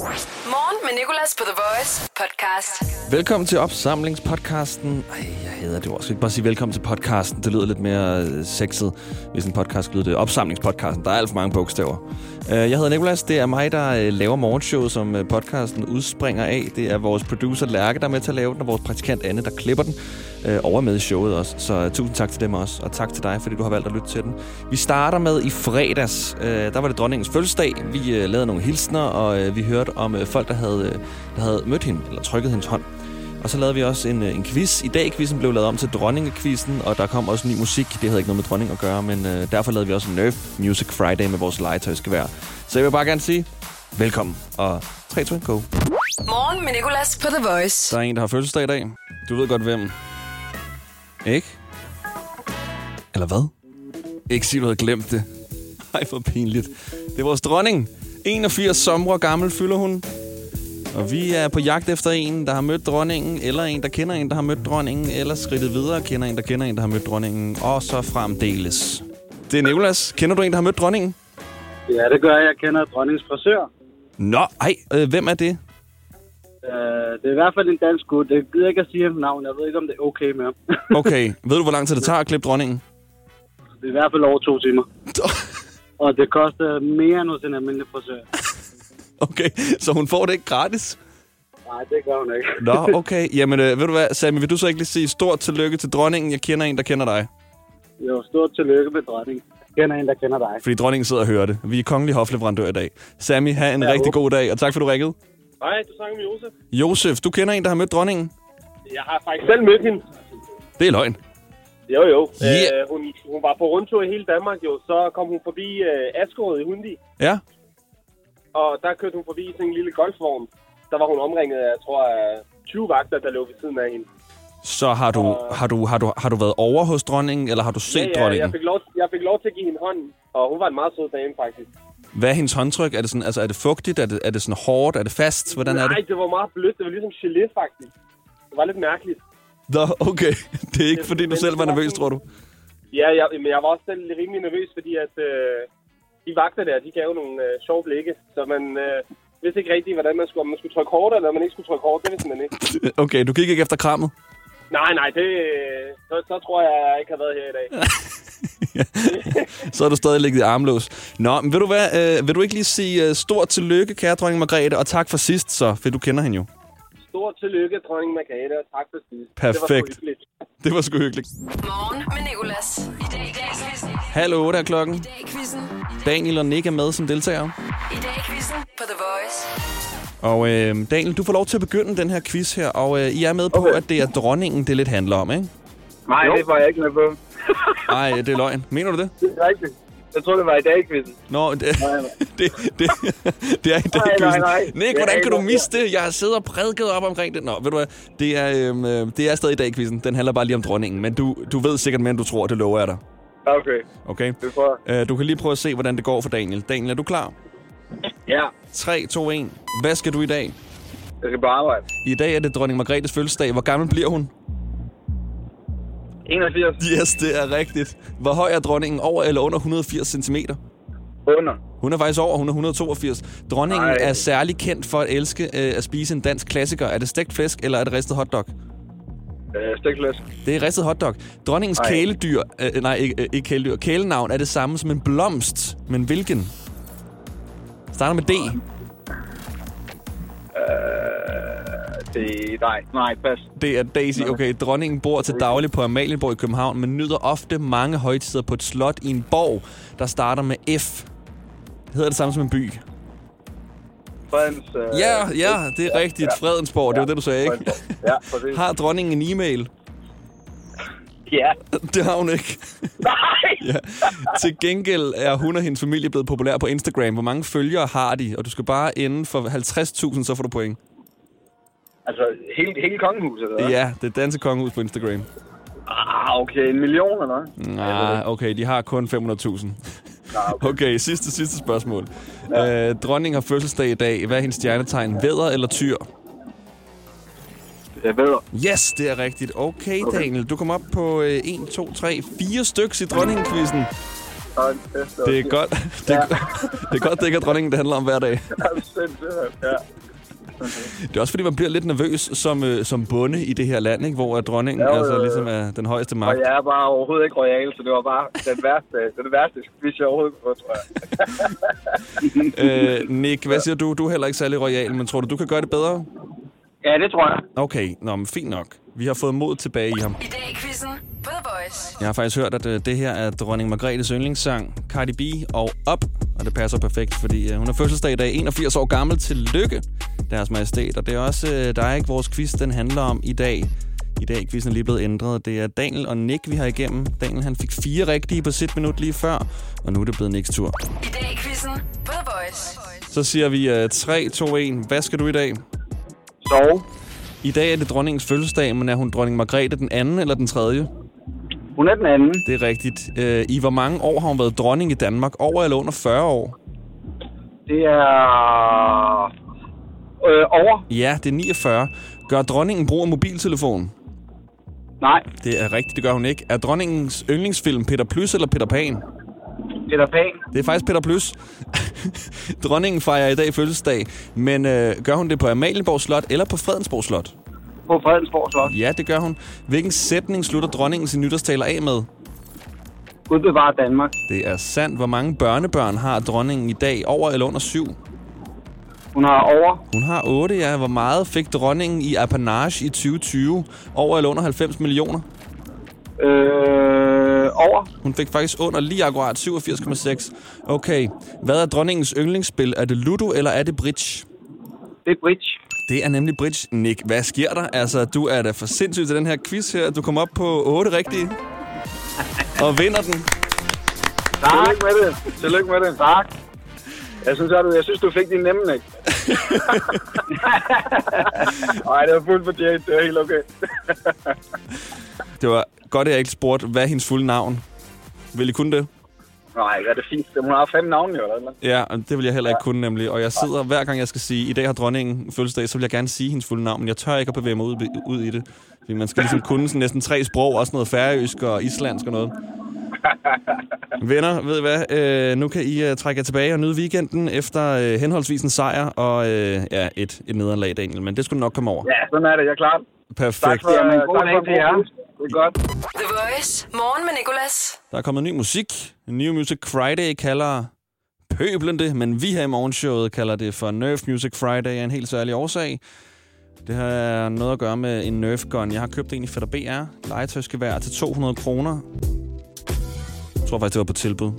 Morgen med Nicolas på The Voice podcast. Velkommen til opsamlingspodcasten. Ej, hader det ord. Skal ikke bare sige velkommen til podcasten? Det lyder lidt mere øh, sexet, hvis en podcast lyder det. Opsamlingspodcasten. Der er alt for mange bogstaver. Øh, jeg hedder Nikolas. Det er mig, der øh, laver morgenshow, som podcasten udspringer af. Det er vores producer Lærke, der er med til at lave den, og vores praktikant Anne, der klipper den. Over med i showet også. Så tusind tak til dem også. Og tak til dig, fordi du har valgt at lytte til den. Vi starter med i fredags. Der var det dronningens fødselsdag. Vi lavede nogle hilsner, og vi hørte om folk, der havde, der havde mødt hende, eller trykket hendes hånd. Og så lavede vi også en, øh, en quiz. I dag quizzen blev lavet om til dronningekvisten, og der kom også ny musik. Det havde ikke noget med dronning at gøre, men øh, derfor lavede vi også en Nerf Music Friday med vores legetøjsgevær. Så jeg vil bare gerne sige, velkommen, og 3, 2, 1, go. Morgen med Nicolas på The Voice. Der er en, der har fødselsdag i dag. Du ved godt, hvem. Ikke? Eller hvad? Ikke sige, du havde glemt det. Ej, hvor pinligt. Det er vores dronning. 81 somre gammel fylder hun. Og vi er på jagt efter en, der har mødt dronningen, eller en, der kender en, der har mødt dronningen, eller skridtet videre kender en, der kender en, der har mødt dronningen, og så fremdeles. Det er Nicolas. Kender du en, der har mødt dronningen? Ja, det gør jeg. Jeg kender dronningens frisør. Nå, ej, øh, hvem er det? Uh, det er i hvert fald en dansk gut. Det gider jeg ikke at sige hans navn. Jeg ved ikke, om det er okay med ham. Okay, ved du, hvor lang tid det tager at klippe dronningen? det er i hvert fald over to timer. Og det koster mere end hos en almindelig frisør. Okay, så hun får det ikke gratis? Nej, det gør hun ikke. Nå, okay. Jamen, øh, ved du hvad, Sammy, vil du så ikke lige sige stort tillykke til dronningen? Jeg kender en, der kender dig. Jo, stort tillykke med dronningen. Jeg kender en, der kender dig. Fordi dronningen sidder og hører det. Vi er kongelig hofleverandør i dag. Sammy, have en ja, rigtig god dag, og tak for, du ringede. Hej, du snakker med Josef. Josef, du kender en, der har mødt dronningen? Jeg har faktisk selv mødt hende. Det er løgn. Jo, jo. Yeah. Øh, hun, hun var på rundtur i hele Danmark, jo. Så kom hun forbi øh, Askerød i Hundi. Ja? Og der kørte hun forbi sådan en lille golfvogn. Der var hun omringet af, jeg tror, af 20 vagter, der lå ved siden af hende. Så har du, har, du, har, du, har du været over hos dronningen, eller har du set ja, ja, dronningen? jeg, fik lov, jeg fik lov til at give hende hånden. Og hun var en meget sød dame, faktisk. Hvad er hendes håndtryk? Er det, sådan, altså, er det fugtigt? Er det, er det sådan hårdt? Er det fast? Hvordan er Nej, det? det var meget blødt. Det var ligesom gelé, faktisk. Det var lidt mærkeligt. Nå, okay. Det er ikke, Det- fordi du selv det var nervøs, tror du? Ja, jeg, men jeg var også selv rimelig nervøs, fordi at øh, de vagter der, de gav jo nogle øh, sjove blikke. Så man øh, vidste ikke rigtigt, hvordan man skulle, om man skulle trykke hårdt, eller om man ikke skulle trykke hårdt. Det vidste man ikke. Okay, du gik ikke efter krammet? Nej, nej, det, øh, så, så tror jeg, jeg ikke har været her i dag. så har du stadig ligget i armlås. Nå, men vil du, hvad, øh, vil du ikke lige sige uh, stort tillykke, kære dronning Margrethe, og tak for sidst, så, for du kender hende jo. Stort tillykke, dronning Margrethe, og tak for sidst. Det var Perfekt. Det var sgu hyggeligt. Morgen med Nicolas. I dag i dag. Halv otte er klokken. I dag quizzen. Daniel og Nick er med som deltagere. I dag quizzen på The Voice. Og øh, Daniel, du får lov til at begynde den her quiz her, og øh, I er med på, Okay. at det er dronningen, det lidt handler om, ikke? Nej, det var jeg ikke med på. Nej, det er løgn. Mener du det? Det er rigtigt. Jeg tror, det var i dag, quizzen. Nå, det, Nej, nej. det, det, det er i dag, Nej, nej, quizzen. nej. Nick, hvordan kan du miste det? Jeg har siddet og prædiket op omkring det. Nå, ved du hvad? Det er, øhm, øh, det er stadig i dag, quizzen. Den handler bare lige om dronningen. Men du, du ved sikkert mere, end du tror. Det lover jeg dig. Okay, Okay? det Øh, du kan lige prøve at se, hvordan det går for Daniel. Daniel, er du klar? Ja, 3, 2, 1. Hvad skal du i dag? jeg skal på arbejde. I dag er det dronning Margrethes fødselsdag. Hvor gammel bliver hun? 81 Yes, det er rigtigt. Hvor høj er dronningen? Over eller under 180 cm? under. Hun er faktisk over, hun er 182. Dronningen Nej. er særlig kendt for at elske øh, at spise en dansk klassiker. Er det stegt flæsk, eller er det ristet hotdog? Øh, stikflæsk. Det er ristet hotdog. Dronningens kæledyr, øh, nej, ikke, øh, ikke kæledyr, kælenavn er det samme som en blomst. Men hvilken? Starter med D. Det nej, nej, pas. Det er Daisy. Okay, dronningen bor til daglig på Amalienborg i København, men nyder ofte mange højtider på et slot i en borg, der starter med F. Hedder det samme som en by? Fredens... Øh, Ja, ja, det er rigtigt. ja. Fredensborg, det var det, du sagde, ikke? Ja, præcis. Har dronningen en e-mail? Ja. Det har hun ikke. Nej! Ja. Til gengæld er hun og hendes familie blevet populær på Instagram. Hvor mange følgere har de? Og du skal bare inden for 50.000, så får du point. Altså, hele, hele kongehuset, eller hvad? Ja, det Danse Kongehus på Instagram. Ah, okay. En million, eller hvad? Nej, okay, de har kun 500.000. Nej, okay. Okay, sidste, sidste spørgsmål. Ja. Øh, dronningen har fødselsdag i dag. Hvad er hendes stjernetegn? Vædder eller tyr? Jeg. Yes, det er rigtigt. Okay, okay. Daniel, du kom op på øh, 1, 2, 3, 4 stykker i kæft, Det er godt, det er, det er godt, det ikke er dronningen, det handler om hver dag. Det er sindssygt, ja. Det er også fordi, man bliver lidt nervøs som, øh, som bonde i det her land, ikke? hvor dronningen jo, altså ligesom er den højeste Og magt. jeg er bare overhovedet ikke royal, så det var bare den værste, det det værste quiz, jeg overhovedet kunne tror jeg. Øh, Nick, hvad siger du? Du er heller ikke særlig royal, men tror du, du kan gøre det bedre? Ja, det tror jeg. Okay, nå, men fint nok. Vi har fået mod tilbage i ham. I dag i quizzen på The Voice. Jeg har faktisk hørt, at øh, det her er dronning Margrethes yndlingssang, Cardi B og Up. Og det passer perfekt, fordi øh, hun har fødselsdag i dag, 81 år gammel. Tillykke, deres majestæt. Og det er også øh, dig, ikke vores quiz, den handler om i dag. I dag er quizzen lige blevet ændret. Det er Daniel og Nick, vi har igennem. Daniel han fik fire rigtige på sit minut lige før, og nu er det blevet Nicks tur. I dag i quizzen på The Voice. Så siger vi øh, 3, 2, 1. Hvad skal du i dag? Sove. I dag er det dronningens fødselsdag, men er hun dronning Margrethe den anden eller den tredje? Hun er den anden. Det er rigtigt. Øh, I hvor mange år har hun været dronning i Danmark? Over eller under 40 år? Det er... Øh, over. Ja, det er 49. Gør dronningen brug af mobiltelefon? Nej. Det er rigtigt, det gør hun ikke. Er dronningens yndlingsfilm Peter Plys eller Peter Pan? Peter Pan. Det er faktisk Peter Plys. dronningen fejrer i dag fødselsdag, men øh, gør hun det på Amalienborg Slot eller på Fredensborg Slot? På Fredensborg Slot. Ja, det gør hun. Hvilken sætning slutter dronningen sin nytårstaler af med? Gud bevarer Danmark. Det er sandt. Hvor mange børnebørn har dronningen i dag? Over eller under syv? Hun har over. Hun har 8, ja. Hvor meget fik dronningen i apanage i 2020? Over eller under 90 millioner? Øh, over. Hun fik faktisk under lige akkurat 87,6. Okay. Hvad er dronningens yndlingsspil? Er det Ludo, eller er det Bridge? Det er bridge. Det er nemlig Bridge. Nick, hvad sker der? Altså, du er da for sindssyg til den her quiz her. Du kom op på 8 rigtige. Og vinder den. Tillykke med det. Tillykke med det. Tak. Jeg synes, du, jeg synes, du fik din nemme, ikke? Nej, det var fuldt fortjent. Det er helt okay. Det var godt, at jeg ikke spurgte, hvad er hendes fulde navn? Vil I kunne det? Nej, er det fint. Hun har fem navne, jo, eller? Ja, det vil jeg heller ikke kunne nemlig. Og jeg sidder, hver gang jeg skal sige, i dag har dronningen fødselsdag, så vil jeg gerne sige hendes fulde navn, men jeg tør ikke at bevæge mig ud, ud i det. Fordi man skal ligesom kunne sådan næsten tre sprog, også noget færøsk og islandsk og noget. Venner, ved I hvad? Øh, nu kan I uh, trække jer tilbage og nyde weekenden efter uh, henholdsvis en sejr og uh, ja, et, et nederlag, Daniel. Men det skulle nok komme over. Ja, sådan er det. Jeg er klar. Perfekt. Tak for, Jamen, tak god for jer. god quiz. Det er godt. The Voice. Morgen med Nicolas. Der er kommet ny musik. New Music Friday kalder pøblen det, men vi her i morgenshowet kalder det for Nerf Music Friday af en helt særlig årsag. Det har noget at gøre med en Nerf gun. Jeg har købt en i Fætter BR, legetøjsgevær til 200 kroner. Tror faktisk, det var på tilbud.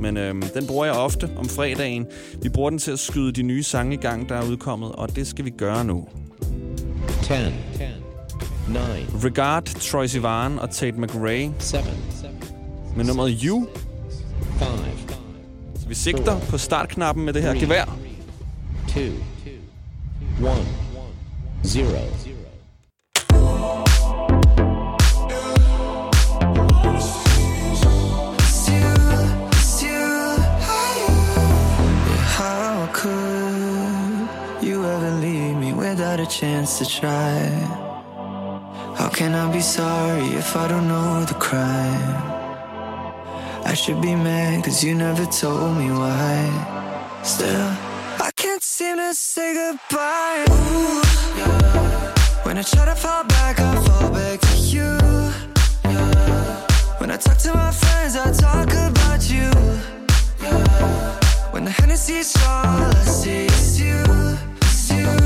Men øhm, den bruger jeg ofte om fredagen. Vi bruger den til at skyde de nye sange i gang, der er udkommet, og det skal vi gøre nu. 10, 9, Regard, Troy Sivan og Tate McRae 7, med nummeret You. 5, Så vi sigter på startknappen med det her gevær. 2, 1, 0. Chance to try? How can I be sorry if I don't know the crime? I should be mad cause you never told me why. Still, I can't seem to say goodbye. Ooh, yeah. When I try to fall back, I fall back to you. Yeah. When I talk to my friends, I talk about you. When the Hennessy's all I see is you, you,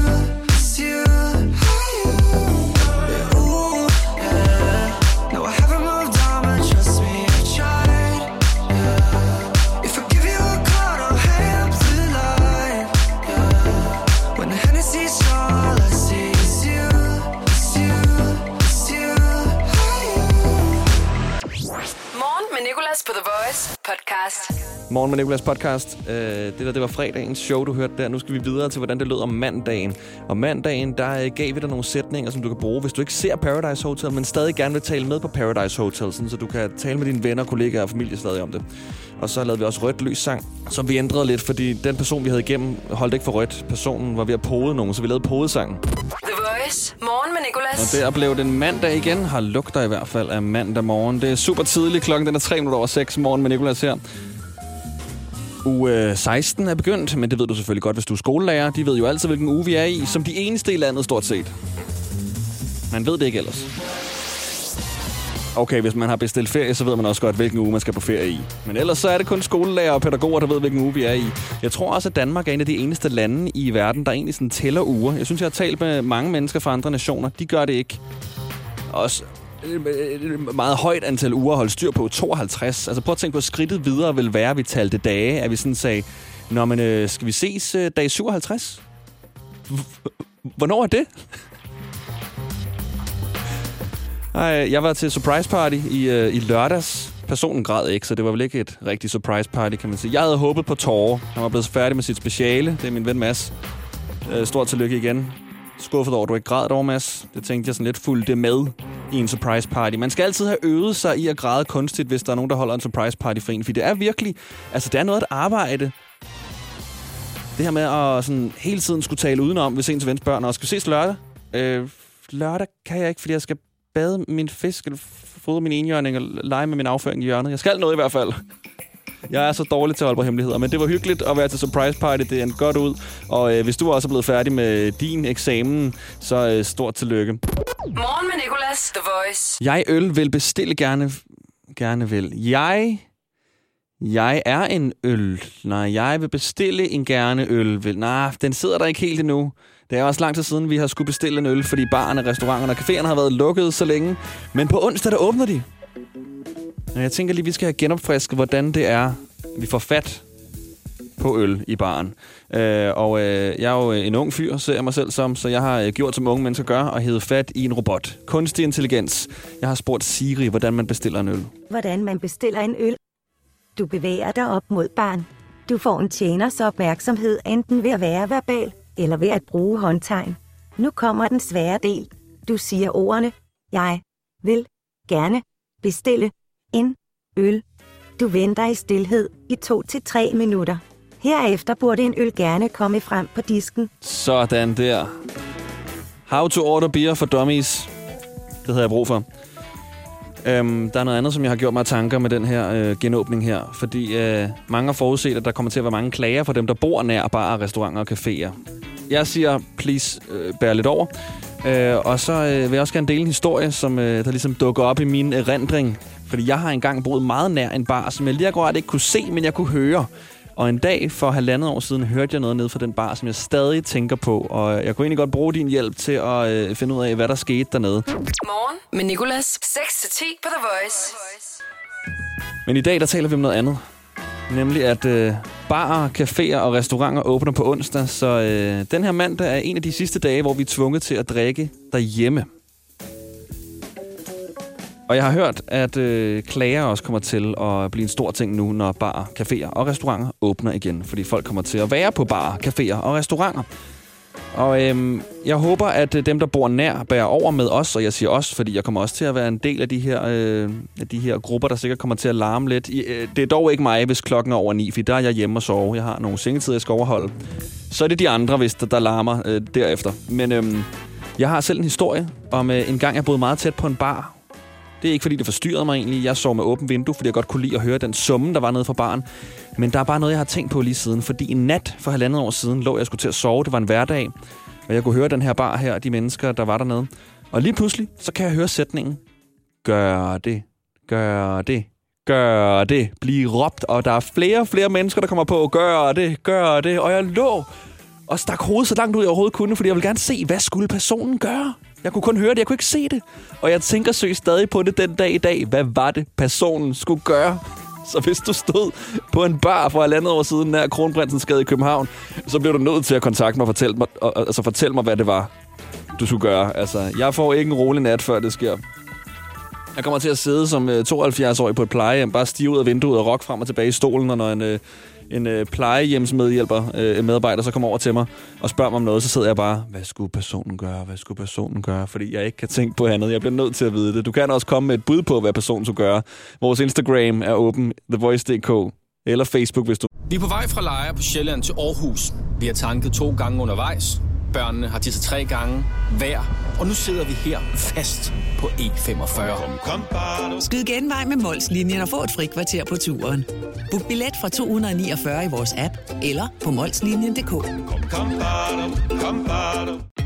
podcast. Morgen med Nicolas podcast. Øh, det der, det var fredagens show, du hørte der. Nu skal vi videre til, hvordan det lød om mandagen. Og mandagen, der øh, gav vi dig nogle sætninger, som du kan bruge, hvis du ikke ser Paradise Hotel, men stadig gerne vil tale med på Paradise Hotel, sådan, så du kan tale med dine venner, kollegaer og familie stadig om det. Og så lavede vi også rødt lys sang, som vi ændrede lidt, fordi den person, vi havde igennem, holdt ikke for rødt. Personen var ved at pode nogen, så vi lavede podesangen. The Voice. Morgen med Nicolas. Og der blev det en mandag igen. Har lugter i hvert fald af mandag morgen. Det er super tidligt. Klokken den er 3 minutter over 6 morgen med Nicolas her. Uge 16 er begyndt, men det ved du selvfølgelig godt, hvis du er skolelærer. De ved jo altid, hvilken uge vi er i, som de eneste i landet stort set. Man ved det ikke ellers. Okay, hvis man har bestilt ferie, så ved man også godt, hvilken uge man skal på ferie i. Men ellers så er det kun skolelærer og pædagoger, der ved, hvilken uge vi er i. Jeg tror også, at Danmark er en af de eneste lande i verden, der egentlig sådan tæller uger. Jeg synes, jeg har talt med mange mennesker fra andre nationer. De gør det ikke. Også et øh, meget højt antal uger at holde styr på. 52. Altså prøv at tænke på, at skridtet videre vil være, at vi talte dage. At vi sådan sagde, Nå, men øh, skal vi ses øh, dag 57? Hvornår er det? Ej, jeg var til surprise party i, øh, i lørdags. Personen græd ikke, så det var vel ikke et rigtigt surprise party, kan man sige. Jeg havde håbet på tårer. Han var blevet færdig med sit speciale. Det er min ven Mads. Øh, stort tillykke igen. Skuffet over, at du ikke græd over, Mads. Det tænkte jeg sådan lidt fulgte med i en surprise party. Man skal altid have øvet sig i at græde kunstigt, hvis der er nogen, der holder en surprise party for en. For det er virkelig... Altså, det er noget at arbejde. Det her med at sådan hele tiden skulle tale udenom, hvis ens vens børn og skal ses lørdag. Øh, lørdag kan jeg ikke, fordi jeg skal bade min fisk, eller fodre min enhjørning, og lege med min afføring i hjørnet. Jeg skal noget i hvert fald. Jeg er så dårlig til at holde på hemmeligheder, men det var hyggeligt at være til surprise party. Det er godt ud. Og øh, hvis du også er blevet færdig med din eksamen, så øh, stort tillykke. Morgen med Nicolas, The Voice. Jeg øl vil bestille gerne, gerne vil. Jeg, jeg er en øl. Nej, jeg vil bestille en gerne øl. Vil. Nej, den sidder der ikke helt endnu. Det er også lang tid siden, vi har skulle bestille en øl, fordi barerne, restauranterne og caféerne har været lukket så længe. Men på onsdag, der åbner de. Og jeg tænker lige, vi skal have genopfrisket, hvordan det er, vi får fat på øl i baren. Øh, og øh, jeg er jo øh, en ung fyr, ser jeg mig selv som, så jeg har øh, gjort, som unge mennesker gør, og hævet fat i en robot. Kunstig intelligens. Jeg har spurgt Siri, hvordan man bestiller en øl. hvordan man bestiller en øl. Du bevæger dig op mod barn. Du får en tjeners opmærksomhed enten ved at være verbal eller ved at bruge håndtegn. Nu kommer den svære del. Du siger ordene, jeg vil gerne bestille en øl. Du venter i stillhed i to til tre minutter. Herefter burde en øl gerne komme frem på disken. Sådan der. How to order beer for dummies. Det havde jeg brug for. Øhm, der er noget andet, som jeg har gjort mig tanker med den her øh, genåbning her. Fordi øh, mange har forudset, at der kommer til at være mange klager for dem, der bor nær barer, restauranter og caféer. Jeg siger, please, øh, bær lidt over. Øh, og så øh, vil jeg også gerne dele en historie, som øh, der ligesom dukker op i min erindring. Fordi jeg har engang boet meget nær en bar, som jeg lige akkurat ikke kunne se, men jeg kunne høre. Og en dag for halvandet år siden hørte jeg noget ned fra den bar, som jeg stadig tænker på. Og jeg kunne egentlig godt bruge din hjælp til at øh, finde ud af, hvad der skete dernede. Morgen med Nicolas. 6-10 på The Voice. Men i dag, der taler vi om noget andet. Nemlig, at øh, barer, caféer og restauranter åbner på onsdag. Så øh, den her mandag er en af de sidste dage, hvor vi er tvunget til at drikke derhjemme. Og jeg har hørt, at øh, klager også kommer til at blive en stor ting nu, når barer, caféer og restauranter åbner igen. Fordi folk kommer til at være på barer, caféer og restauranter. Og øhm, jeg håber, at øh, dem, der bor nær, bærer over med os, og jeg siger os, fordi jeg kommer også til at være en del af de her, øh, af de her grupper, der sikkert kommer til at larme lidt. I, øh, det er dog ikke mig, hvis klokken er over 9, for der er jeg hjemme og sove. Jeg har nogle sengetider, jeg skal overholde. Så er det de andre, hvis der, der larmer øh, derefter. Men øhm, jeg har selv en historie om øh, en gang, jeg boede meget tæt på en bar. Det er ikke, fordi det forstyrrede mig egentlig. Jeg sov med åbent vindue, fordi jeg godt kunne lide at høre den summe, der var nede fra baren. Men der er bare noget, jeg har tænkt på lige siden. Fordi en nat for halvandet år siden lå jeg skulle til at sove. Det var en hverdag. Og jeg kunne høre den her bar her, de mennesker, der var dernede. Og lige pludselig, så kan jeg høre sætningen. Gør det. Gør det. Gør det. Bliv råbt. Og der er flere og flere mennesker, der kommer på. Gør det. Gør det. Og jeg lå og stak hovedet så langt ud, jeg overhovedet kunne, fordi jeg ville gerne se, hvad skulle personen gøre? Jeg kunne kun høre det, jeg kunne ikke se det. Og jeg tænker søg stadig på det den dag i dag. Hvad var det, personen skulle gøre? Så hvis du stod på en bar for et andet år siden nær Kronprinsens Gade i København, så bliver du nødt til at kontakte mig og fortælle mig, og, altså fortælle mig, hvad det var, du skulle gøre. Altså, jeg får ikke en rolig nat, før det sker. Jeg kommer til at sidde som øh, 72-årig på et plejehjem, bare stive ud af vinduet og rock frem og tilbage i stolen, og når en, øh, en øh, plejehjemsmedhjælper, øh, medarbejder, så kommer over til mig og spørger mig om noget, så sidder jeg bare, hvad skulle personen gøre, hvad skulle personen gøre, fordi jeg ikke kan tænke på andet. Jeg bliver nødt til at vide det. Du kan også komme med et bud på, hvad personen skulle gøre. Vores Instagram er åben, thevoice.dk, eller Facebook, hvis du... Vi er på vej fra Lejre på Sjælland til Aarhus. Vi har tanket to gange undervejs. Børnene har tisset tre gange hver. Og nu sidder vi her fast på E45. Skyd genvej med Molslinjen og få et fri kvarter på turen. Book billet fra 249 i vores app eller på molslinjen.dk.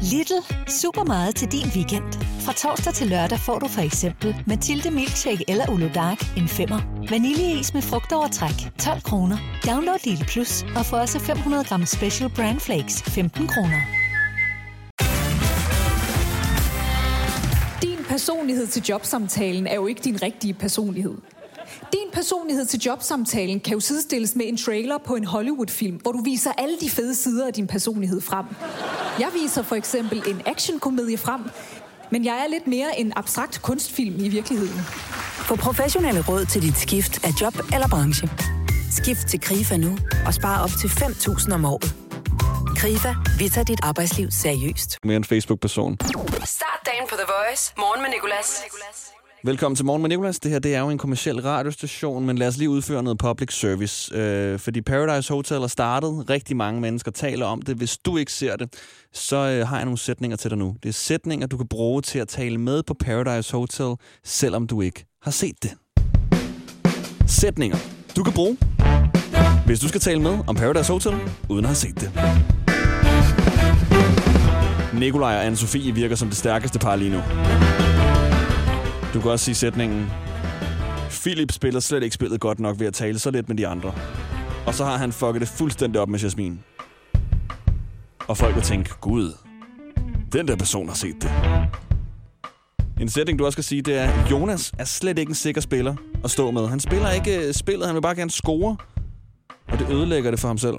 Lidl. Super meget til din weekend. Fra torsdag til lørdag får du for eksempel Mathilde Milkshake eller Ulo Dark en femmer. Vaniljeis med frugtovertræk 12 kroner. Download Lidl Plus og få også 500 gram Special Brand Flakes 15 kroner. Personlighed til jobsamtalen er jo ikke din rigtige personlighed. Din personlighed til jobsamtalen kan jo sidestilles med en trailer på en Hollywood-film, hvor du viser alle de fede sider af din personlighed frem. Jeg viser for eksempel en actionkomedie frem, men jeg er lidt mere en abstrakt kunstfilm i virkeligheden. Få professionelle råd til dit skift af job eller branche. Skift til KRIFA nu og spare op til 5.000 om året. KRIFA, vi tager dit arbejdsliv seriøst. Mere en Facebook-person. Start dagen på The Voice. Morgen med Nicolas. Velkommen til Morgen med Nicolas. Det her det er jo en kommersiel radiostation, men lad os lige udføre noget public service. Øh, fordi Paradise Hotel er startet. Rigtig mange mennesker taler om det. Hvis du ikke ser det, så øh, har jeg nogle sætninger til dig nu. Det er sætninger, du kan bruge til at tale med på Paradise Hotel, selvom du ikke har set det. Sætninger, du kan bruge, hvis du skal tale med om Paradise Hotel, uden at have set det. Nikolaj og Anne-Sophie virker som det stærkeste par lige nu. Du kan også sige sætningen, Philip spiller slet ikke spillet godt nok ved at tale så lidt med de andre. Og så har han fucket det fuldstændig op med Jasmin. Og folk vil tænke, gud, den der person har set det. En sætning, du også skal sige, det er, Jonas er slet ikke en sikker spiller at stå med. Han spiller ikke øh, spillet, han vil bare gerne score. Og det ødelægger det for ham selv.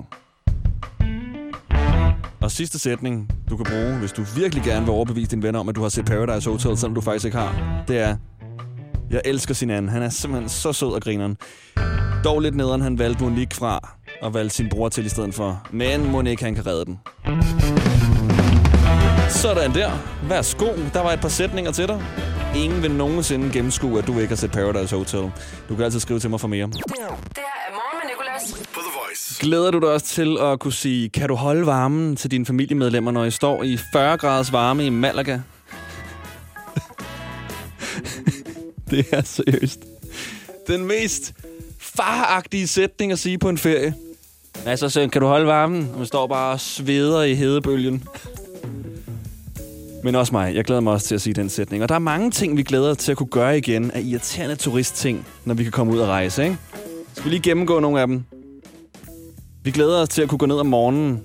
Og sidste sætning, du kan bruge, hvis du virkelig gerne vil overbevise dine venner om, at du har set Paradise Hotel, selvom du faktisk ikke har, det er, jeg elsker sin anden. Han er simpelthen så sød og grineren. Dog lidt nederen, han valgte Monique fra og valgte sin bror til i stedet for. Men Monique, han kan redde den. Sådan der. Værsgo. Der var et par sætninger til dig. Ingen vil nogensinde gennemskue, at du ikke har set Paradise Hotel. Du kan altid skrive til mig for mere. Det her er på The Voice. Glæder du dig også til at kunne sige, kan du holde varmen til dine familiemedlemmer, når I står i 40 graders varme i Malaga? det er seriøst. Den mest faragtige sætning at sige på en ferie. Altså, så kan du holde varmen? Man står bare og sveder i hedebølgen. Men også mig. Jeg glæder mig også til at sige den sætning. Og der er mange ting, vi glæder os til at kunne gøre igen af irriterende turistting, når vi kan komme ud og rejse, ikke? Vi lige gennemgå nogle af dem? Vi glæder os til at kunne gå ned om morgenen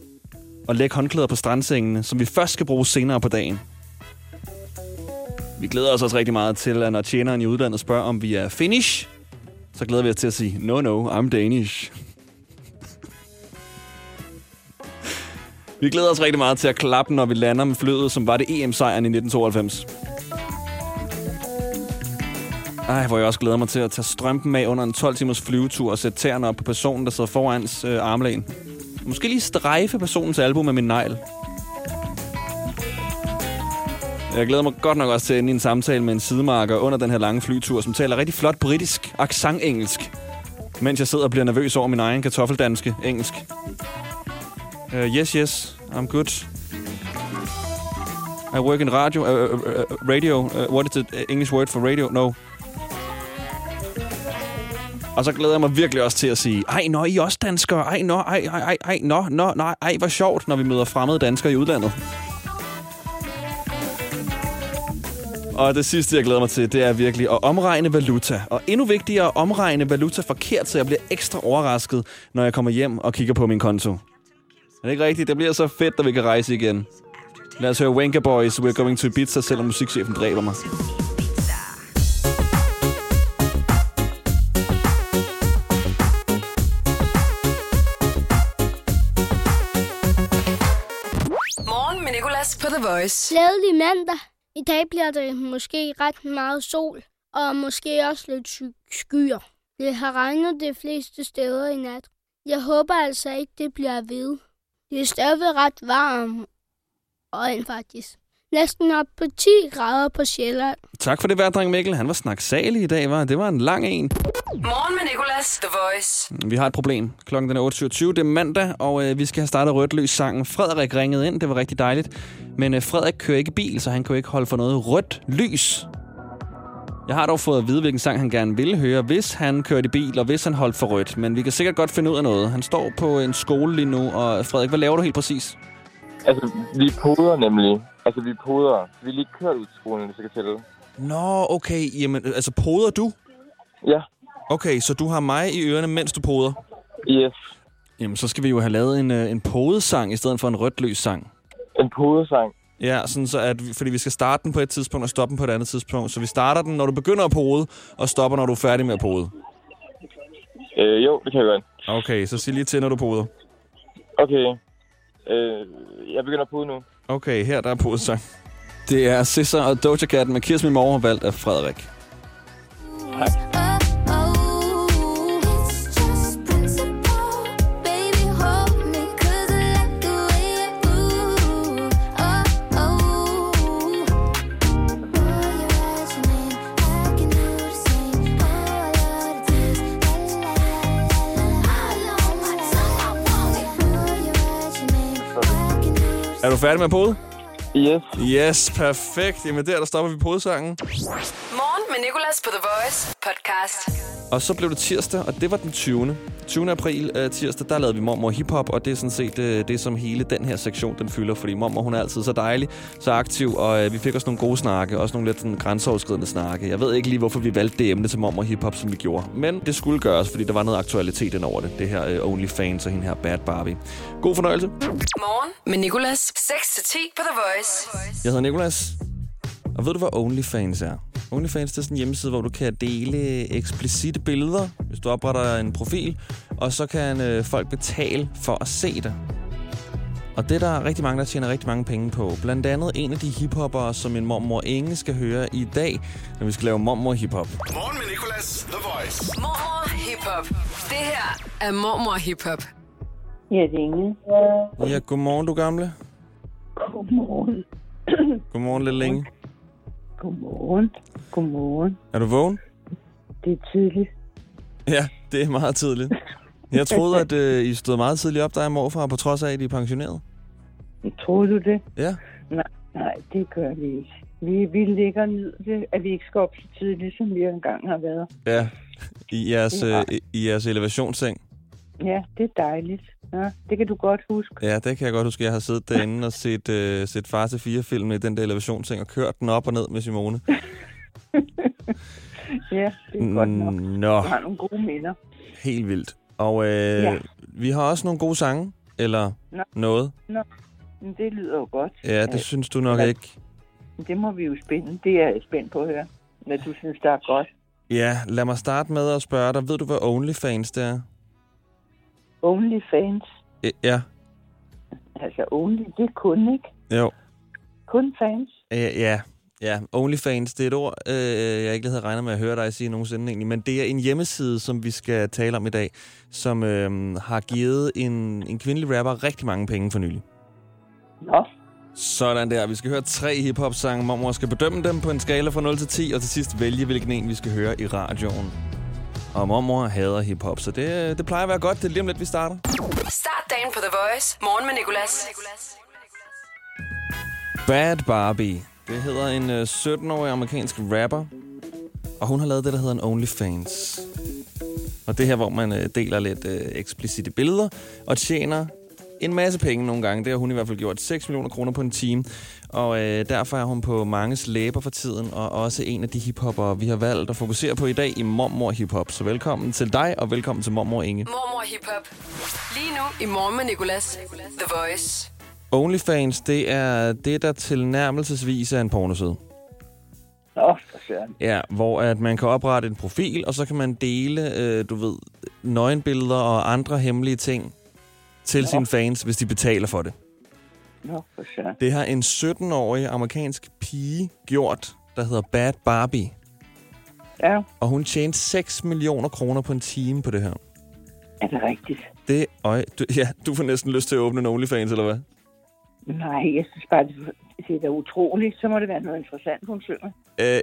og lægge håndklæder på strandsengene, som vi først skal bruge senere på dagen. Vi glæder os også rigtig meget til, at når tjeneren i udlandet spørger, om vi er finish, så glæder vi os til at sige, no, no, I'm Danish. vi glæder os rigtig meget til at klappe, når vi lander med flyet, som var det EM-sejren i 1992. Ej, hvor jeg også glæder mig til at tage strømpen af under en 12 timers flyvetur og sætte tæerne op på personen, der sidder forans øh, armlæn. Måske lige strejfe personens album med min negl. Jeg glæder mig godt nok også til at ende i en samtale med en sidemarker under den her lange flytur, som taler rigtig flot britisk, accent-engelsk, mens jeg sidder og bliver nervøs over min egen kartoffeldanske engelsk. Uh, yes, yes, I'm good. I work in radio. Uh, uh, uh, radio. Uh, what is the øh, English word for radio? No. Og så glæder jeg mig virkelig også til at sige, ej, nå, I er også danskere. Ej, nå, ej, ej, ej, ej, nå, nå, nej, ej, hvor sjovt, når vi møder fremmede danskere i udlandet. Og det sidste, jeg glæder mig til, det er virkelig at omregne valuta. Og endnu vigtigere, at omregne valuta forkert, så jeg bliver ekstra overrasket, når jeg kommer hjem og kigger på min konto. Er det ikke rigtigt? Det bliver så fedt, at vi kan rejse igen. Lad os høre Wanka Boys, We're Going to Ibiza, selvom musikchefen dræber mig. The Voice. Glædelig mandag. I dag bliver det måske ret meget sol, og måske også lidt skyer. Det har regnet de fleste steder i nat. Jeg håber altså ikke, det bliver ved. Det er stadig ret varmt, og end faktisk. Næsten op på 10 grader på Sjælland. Tak for det, værdreng Mikkel. Han var snaksalig i dag, var Det var en lang en. Morgen med Nicolas. The Voice. Vi har et problem. Klokken er 8.27. Det er mandag, og øh, vi skal have startet Rødt Løs sangen. Frederik ringede ind. Det var rigtig dejligt. Men øh, Frederik kører ikke bil, så han kan jo ikke holde for noget rødt lys. Jeg har dog fået at vide, hvilken sang han gerne ville høre, hvis han kørte i bil, og hvis han holdt for rødt. Men vi kan sikkert godt finde ud af noget. Han står på en skole lige nu, og Frederik, hvad laver du helt præcis? Altså, vi poder nemlig. Altså, vi poder. Vi er lige kørt ud til skolen, hvis jeg kan tælle. Nå, okay. Jamen, altså, poder du? Ja. Okay, så du har mig i ørerne, mens du poder? Yes. Jamen, så skal vi jo have lavet en, øh, en podesang i stedet for en rødløs sang. En podesang? Ja, sådan så at fordi vi skal starte den på et tidspunkt og stoppe den på et andet tidspunkt. Så vi starter den, når du begynder at pode, og stopper, når du er færdig med at pode. Øh, jo, det kan jeg godt. Okay, så sig lige til, når du poder. Okay. Øh, jeg begynder at pode nu. Okay, her der er podesang. Det er Scissor og Doja Cat med Kirs Me More, valgt af Frederik. Er færdig med at pode? Yes. Yes, perfekt. Jamen der, der stopper vi podesangen. Morgen med Nicolas på The Voice podcast. Og så blev det tirsdag, og det var den 20. 20. april uh, tirsdag, der lavede vi Mormor Hiphop, og det er sådan set uh, det, som hele den her sektion den fylder, fordi Mormor hun er altid så dejlig, så aktiv, og uh, vi fik også nogle gode snakke, også nogle lidt sådan, grænseoverskridende snakke. Jeg ved ikke lige, hvorfor vi valgte det emne til Mormor Hiphop, som vi gjorde, men det skulle gøres, fordi der var noget aktualitet ind over det, det her uh, OnlyFans og hende her Bad Barbie. God fornøjelse. Morgen med Nicolas. 6-10 på The Voice. Jeg hedder Nikolas, og ved du, hvad OnlyFans er? OnlyFans det er sådan en hjemmeside, hvor du kan dele eksplicite billeder, hvis du opretter en profil, og så kan øh, folk betale for at se det. Og det er der rigtig mange, der tjener rigtig mange penge på. Blandt andet en af de hiphoppere, som min mormor Inge skal høre i dag, når vi skal lave mormor hiphop. Morgen med Nicolas. The Voice. Mormor hiphop. Det her er mormor hiphop. Ja, det er Inge. Ja, godmorgen, du gamle. Godmorgen. Godmorgen, lille Inge. Godmorgen. Godmorgen. Er du vågen? Det er tidligt. Ja, det er meget tidligt. Jeg troede, at øh, I stod meget tidligt op, der er morfar, på trods af, at I er pensioneret. Tror du det? Ja. Nej, nej, det gør vi ikke. Vi, vi ligger ned til, at vi ikke skal op så tidligt, som vi engang har været. Ja, i jeres, øh, i jeres elevationsseng. Ja, det er dejligt. Ja, det kan du godt huske. Ja, det kan jeg godt huske. Jeg har siddet derinde og set, øh, set Far til fire film i den der elevationsseng og kørt den op og ned med Simone. Ja, det er godt nok. Nå, Du har nogle gode minder. helt vildt. Og øh, Ja. vi har også nogle gode sange, eller Nå. noget. Nå, men det lyder jo godt. Ja, det Øh, synes du nok ikke. Det må vi jo spænde. Det er jeg spændt på at høre. Hvad du synes, der er godt. Ja, lad mig starte med at spørge dig. Ved du, hvad OnlyFans det er? Only fans. Ja, Altså, only, det er kun, ikke? jo. Kun fans. Ja, ja. Ja, OnlyFans, det er et ord, øh, jeg ikke lige havde regnet med at høre dig sige nogensinde egentlig, men det er en hjemmeside, som vi skal tale om i dag, som øh, har givet en, en kvindelig rapper rigtig mange penge for nylig. Nå. Sådan der. Vi skal høre tre hiphop-sange. Mormor skal bedømme dem på en skala fra 0 til 10, og til sidst vælge, hvilken en vi skal høre i radioen. Og mormor hader hiphop, så det, det plejer at være godt. Det er lige om lidt, vi starter. Start dagen på The Voice. Morgen med Nicolas. Bad Barbie. Det hedder en øh, 17-årig amerikansk rapper. Og hun har lavet det, der hedder en OnlyFans. Og det her, hvor man øh, deler lidt øh, eksplicite billeder og tjener en masse penge nogle gange. Det har hun i hvert fald gjort 6 millioner kroner på en time. Og øh, derfor er hun på manges læber for tiden, og også en af de hiphopper, vi har valgt at fokusere på i dag i Mormor Hiphop. Så velkommen til dig, og velkommen til Mormor Inge. Mormor hiphop. Lige nu i Morgen med Nicolas. The Voice. OnlyFans, det er det, der tilnærmelsesvis er en pornoside. Nå. Ja, hvor at man kan oprette en profil, og så kan man dele, øh, du ved, nøgenbilleder og andre hemmelige ting til sine fans, hvis de betaler for det. Nå, for søren. Det har en 17-årig amerikansk pige gjort, der hedder Bad Barbie. Ja. Og hun tjente 6 millioner kroner på en time på det her. Er det rigtigt? Det, øj, du, ja, du får næsten lyst til at åbne en OnlyFans, eller hvad? Nej, jeg synes bare, det, det er da utroligt. Så må det være noget interessant, hun synger. Øh,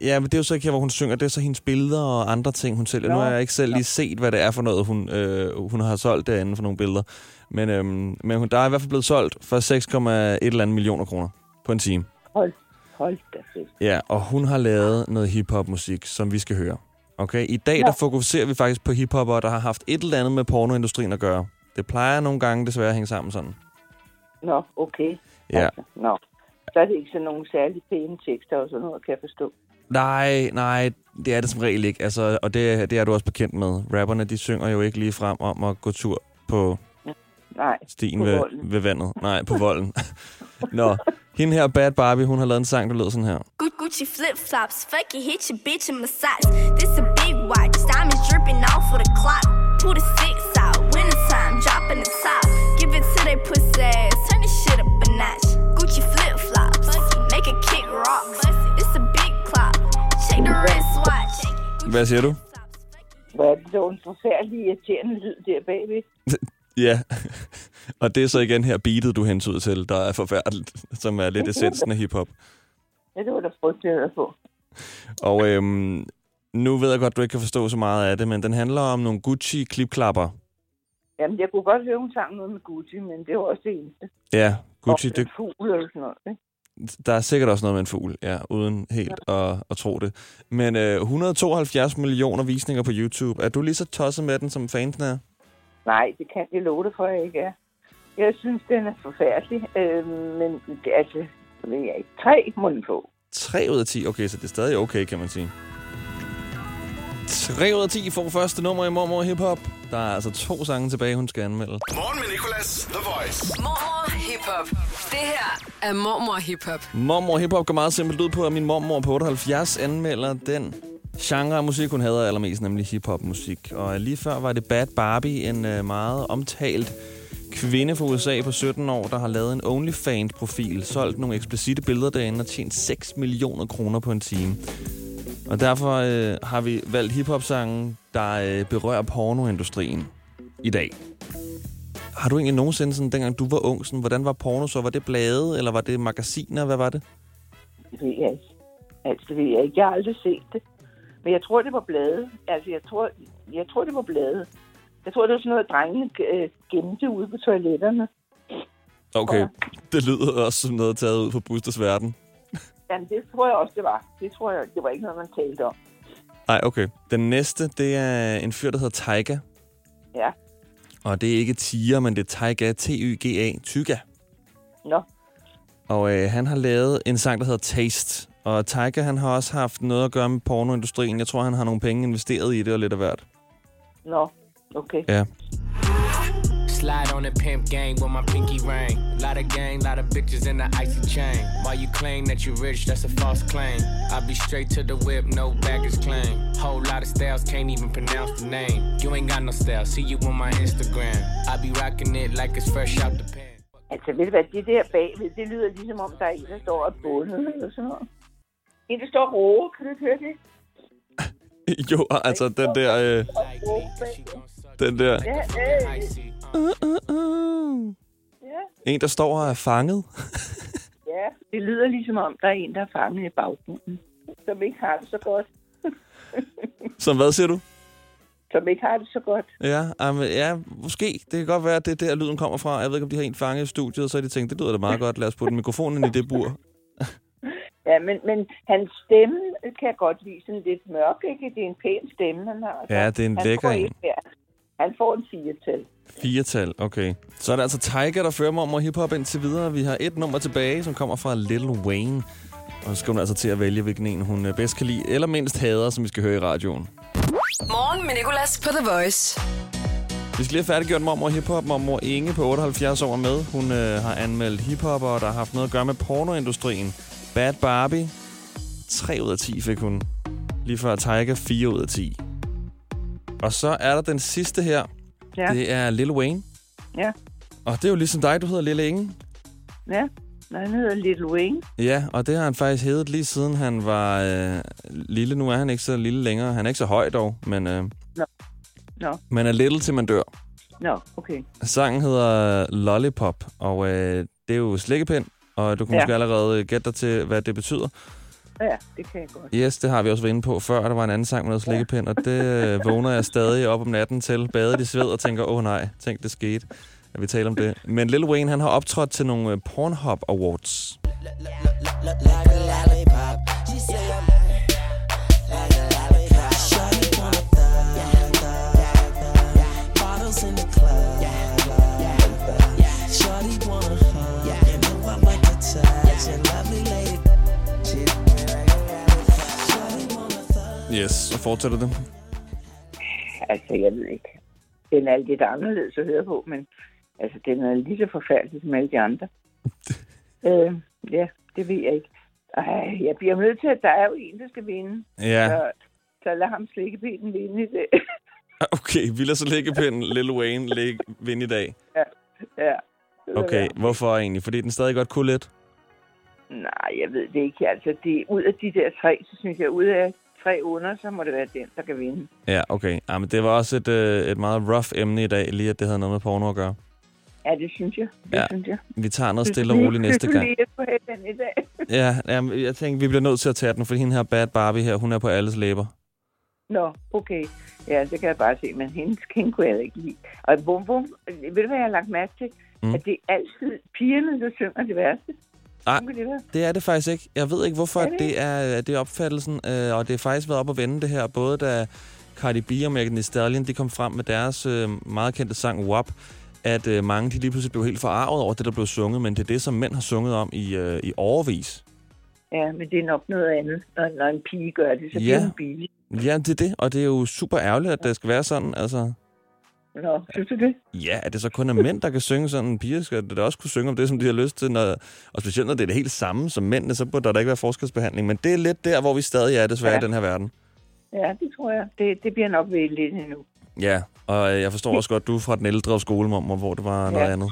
ja, men det er jo så ikke her, hvor hun synger. Det er så hendes billeder og andre ting, hun sælger. Nu har jeg ikke selv lige set, hvad det er for noget, hun, øh, hun har solgt derinde for nogle billeder. Men, øhm, men hun, der er i hvert fald blevet solgt for 6,1 eller andet millioner kroner på en time. Hold, Hold da fedt. Ja, og hun har lavet noget hiphop-musik, som vi skal høre. Okay, i dag Ja. der fokuserer vi faktisk på hiphopper, der har haft et eller andet med pornoindustrien at gøre. Det plejer nogle gange desværre at hænge sammen sådan. Nå, okay. Ja. Nå. Så er det ikke sådan nogle særlig pæne tekster og sådan noget, kan jeg forstå. Nej, nej, det er det som regel ikke. Altså, og det, det er du også bekendt med. Rapperne, de synger jo ikke lige frem om at gå tur på Nej, stien på ved, volden. ved vandet. Nej, på volden. Nå, hende her, Bad Barbie, hun har lavet en sang, der lyder sådan her. Gu- Gucci flip flops, fuck it, hit your bitch in massage. This a big watch, diamonds dripping off of the clock. Pull the six out, wintertime, dropping the top. Give it to they pussy Hvad siger du? Hvor er det dog en forfærdelig irriterende lyd der bagved. Ja, og det er så igen her beatet, du hentyder til, der er forfærdeligt, som er lidt essensen af hiphop. Ja, det var da frygteligt at på. Og øhm, nu ved jeg godt, du ikke kan forstå så meget af det, men den handler om nogle Gucci-klipklapper. Jamen, jeg kunne godt høre, hun sang noget med Gucci, men det var også det eneste. Ja, Gucci, Og det, en fugl eller sådan noget, ikke? Der er sikkert også noget med en fugl, ja, uden helt at, at tro det. Men øh, 172 millioner visninger på YouTube. Er du lige så tosset med den, som fansen er? Nej, det kan jeg love dig for, jeg ikke er. Jeg synes, den er forfærdelig, øh, men det, altså, det ved jeg ikke. Tre må den få. 3 ud af 10. Okay, så det er stadig okay, kan man sige. 3 ud af 10 får første nummer i Mormor Hip Hop. Der er altså to sange tilbage, hun skal anmelde. Morgen med Nicolas, The Voice. Mormor Hip Hop. Det her er Mormor Hip Hop. Mormor Hip Hop går meget simpelt ud på, at min mormor på 78 anmelder den genre af musik, hun hader allermest, nemlig hiphop musik. Og lige før var det Bad Barbie, en øh, meget omtalt kvinde fra USA på 17 år, der har lavet en OnlyFans-profil, solgt nogle eksplicite billeder derinde og tjent 6 millioner kroner på en time. Og derfor øh, har vi valgt hiphop-sangen, der øh, berører pornoindustrien i dag. Har du egentlig nogensinde, sådan, dengang du var ung, sådan, hvordan var porno så? Var det blade, eller var det magasiner? Hvad var det? Det ved jeg ikke. Altså, det ved jeg ikke. Jeg har aldrig set det. Men jeg tror, det var blade. Altså, jeg tror, jeg tror det var blade. Jeg tror, det var sådan noget, drengene øh, gemte ude på toiletterne. Okay, det lyder også som noget taget ud fra Busters verden. Jamen, det tror jeg også, det var. Det tror jeg, det var ikke noget, man talte om. Nej, okay. Den næste, det er en fyr, der hedder Taiga. Ja. Og det er ikke Tiger, men det er Taiga, T-Y-G-A, Tyga. Nå. Og øh, han har lavet en sang, der hedder Taste. Og Taiga, han har også haft noget at gøre med pornoindustrien. Jeg tror, han har nogle penge investeret i det og lidt af hvert. Nå, okay. Ja. Slide on the pimp gang with my pinky ring. Lot of gang, lot of bitches in the icy chain. While you claim that you rich, that's a false claim. I be straight to the whip, no baggage claim. Whole lot of styles, can't even pronounce the name. You ain't got no style, see you on my Instagram. I be rocking it like it's fresh out the pan. Altså, ved du hvad, det der bagved, det lyder ligesom om, der er en, der står og bundet eller sådan noget. En, der står og råber, kan du ikke høre det? jo, altså den der... Øh, den der... Ja, øh, ja, En, der står og er fanget. ja. Det lyder ligesom om, der er en, der er fanget i baggrunden. Som ikke har det så godt. Som hvad siger du? Som ikke har det så godt. Ja, um, ja, måske. Det kan godt være, at det er der, lyden kommer fra. Jeg ved ikke, om de har en fanget i studiet, og så har de tænkt, det lyder da meget godt. Lad os putte mikrofonen i det bur. Ja, men, men hans stemme kan jeg godt lide. Sådan lidt mørk, ikke? Det er en pæn stemme, han har. Ja, det er en han lækker får en. Ja, han får en firetal. Firetal, okay. Så er det altså Tiger, der fører mig om hiphop indtil videre. Vi har et nummer tilbage, som kommer fra Lil Wayne. Og så skal hun altså til at vælge, hvilken en hun øh, bedst kan lide, eller mindst hader, som vi skal høre i radioen. Morgen med Nicolas på The Voice. Vi skal lige have færdiggjort mormor hiphop. Mormor Inge på 78 år med. Hun øh, har anmeldt hiphopper, der har haft noget at gøre med pornoindustrien. Bad Barbie. 3 ud af 10 fik hun. Lige før Tiger 4 ud af 10. Og så er der den sidste her. Ja. Det er Lil Wayne. Ja, Og det er jo ligesom dig, du hedder Lille Inge. ja. Han hedder Little Wayne. Ja, og det har han faktisk heddet lige siden han var øh, lille. Nu er han ikke så lille længere. Han er ikke så høj dog, men øh, Nå. Nå, man er little til man dør. nå, okay. Sangen hedder Lollipop, og øh, det er jo slikkepind, og du kan Ja. måske allerede gætte dig til, hvad det betyder. Ja, det kan jeg godt. Yes, det har vi også været inde på før. Der var en anden sang med noget slikkepind, og det øh, vågner jeg stadig op om natten til, badet i sved og tænker, åh oh, nej, tænk det skete, at vi taler om det. Men Lil Wayne, han har optrådt til nogle øh, Pornhub Awards. look Yes, så fortsætter det. Altså, jeg ved ikke. Den er lidt anderledes at høre på, men altså, den er lige så forfærdelig som alle de andre. øh, ja, det ved jeg ikke. Ej, jeg bliver nødt til, at der er jo en, der skal vinde. Ja. Så, så lad ham slikke pinden vinde i det. Okay, vi lader så læggepinden Lil Wayne lægge vinde i dag. ja, ja. Det Okay, hvorfor egentlig? Fordi den stadig godt kunne lidt? Nej, jeg ved det ikke. Altså, det, ud af de der tre, så synes jeg, ud af tre under, så må det være den, der kan vinde. Ja, okay. Ja, men det var også et, øh, et meget rough emne i dag, lige at det havde noget med porno at gøre. Ja, det synes jeg. Det Ja, synes jeg. vi tager noget stille og roligt næste gang. lige, i dag? Ja, jamen, jeg tænkte, vi bliver nødt til at tage den, for hende her Bad Barbie her, hun er på alles læber. Nå, okay. Ja, det kan jeg bare se, men hendes king kunne jeg ikke lide. Og bum, bum, ved du, hvad jeg har lagt mærke til? Mm. At det er altid pigerne, der synger det værste. Nej, det er det faktisk ikke. Jeg ved ikke, hvorfor Er det det? det er, det er opfattelsen, øh, og det er faktisk været op at vende det her, både da Cardi B og Megan Thee Stallion, de kom frem med deres øh, meget kendte sang WAP, at øh, mange de lige pludselig blev helt forarvet over det, der blev sunget, men det er det, som mænd har sunget om i, øh, i overvis. Ja, men det er nok noget andet, når, når en pige gør det, så Ja. bliver hun billig. Ja, det er det, og det er jo super ærgerligt, at det skal være sådan, altså... Nå, synes du det? Ja, at det så kun er mænd, der kan synge sådan. Piger skal da også kunne synge om det, som de har lyst til. Når, og specielt når det er det helt samme som mændene, så burde der da ikke være forskelsbehandling. Men det er lidt der, hvor vi stadig er, desværre, ja. I den her verden. Ja, det tror jeg. Det, det bliver nok ved lidt endnu. Ja, og øh, jeg forstår også godt, du er fra den ældre skolemommer, hvor det var noget Ja. andet.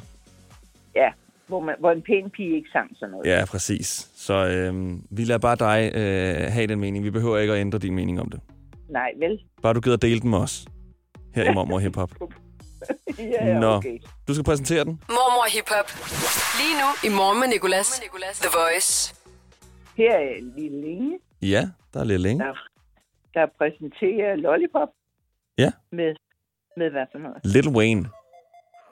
Ja, hvor, man, hvor en pæn pige ikke sang sådan noget. Ja, præcis. Så øh, vi lader bare dig øh, have den mening. Vi behøver ikke at ændre din mening om det. Nej, vel? Bare du gider dele den med os. Her i Mormor Hip Hop. ja, ja, Nå, okay. du skal præsentere den. Mormor Hip Hop. Lige nu i Morgen med Nicolas. The Voice. Her er Lille Inge, Ja, der er lidt længe. der, der præsenterer Lollipop Ja, med, med hvad for noget? Little Wayne.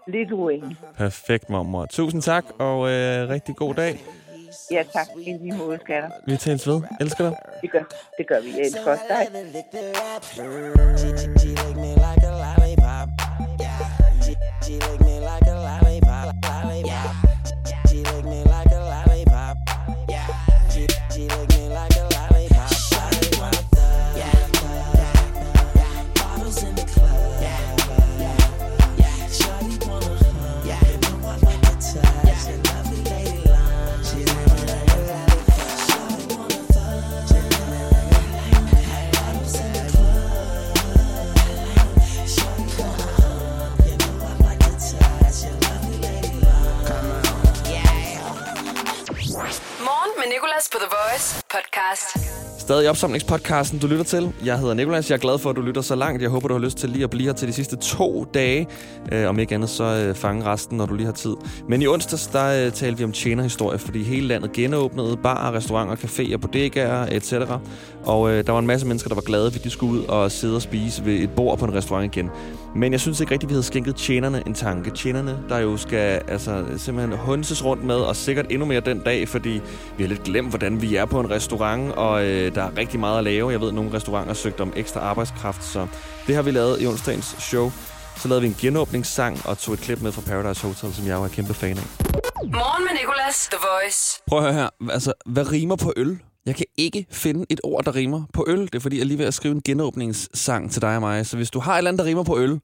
Little Wayne. Perfekt, mormor. Tusind tak, og øh, rigtig god dag. Ja, tak. I lige måde, skatter. Vi tales ved. Elsker dig. Det gør, det gør vi. Jeg elsker også dig. Morgen med Nicolas på The Voice podcast. Stadig opsamlingspodcasten, du lytter til. Jeg hedder Nikolas. Jeg er glad for, at du lytter så langt. Jeg håber, du har lyst til lige at blive her til de sidste to dage. Øh, om ikke andet, så øh, fange resten, når du lige har tid. Men i onsdags, der øh, talte vi om tjenerhistorie, fordi hele landet genåbnede. Barer, restauranter, caféer, bodegaer, etc. Og øh, der var en masse mennesker, der var glade, fordi de skulle ud og sidde og spise ved et bord på en restaurant igen. Men jeg synes ikke rigtigt, vi havde skænket tjenerne en tanke. Tjenerne, der jo skal altså, simpelthen hunses rundt med, og sikkert endnu mere den dag, fordi vi har lidt glemt, hvordan vi er på en restaurant, og øh, der er rigtig meget at lave. Jeg ved, at nogle restauranter søgt om ekstra arbejdskraft, så det har vi lavet i onsdagens show. Så lavede vi en genåbningssang og tog et klip med fra Paradise Hotel, som jeg jo er kæmpe fan af. Morgen med Nicolas. The Voice. Prøv at høre her. Altså, hvad rimer på øl? Jeg kan ikke finde et ord, der rimer på øl. Det er fordi, jeg er lige ved at skrive en genåbningssang til dig og mig. Så hvis du har et eller andet, der rimer på øl,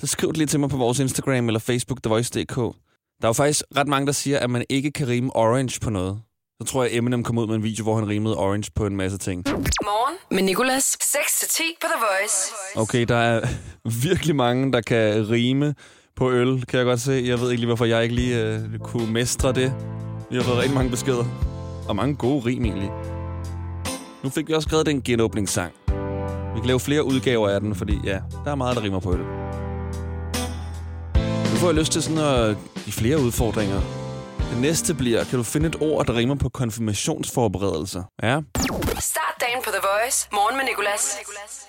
så skriv det lige til mig på vores Instagram eller Facebook, TheVoice.dk. Der er jo faktisk ret mange, der siger, at man ikke kan rime orange på noget. Så tror jeg, Eminem kom ud med en video, hvor han rimede orange på en masse ting. Morgen med Nicolas. 6-10 på The Voice. Okay, der er virkelig mange, der kan rime på øl, kan jeg godt se. Jeg ved ikke lige, hvorfor jeg ikke lige øh, kunne mestre det. Vi har fået rigtig mange beskeder. Og mange gode rim egentlig. Nu fik vi også skrevet den genåbningssang. Vi kan lave flere udgaver af den, fordi ja, der er meget, der rimer på øl. Nu får jeg lyst til sådan at give flere udfordringer. Det næste bliver, kan du finde et ord, der rimer på konfirmationsforberedelser? Ja. Start dagen på The Voice. Morgen med Nicolas.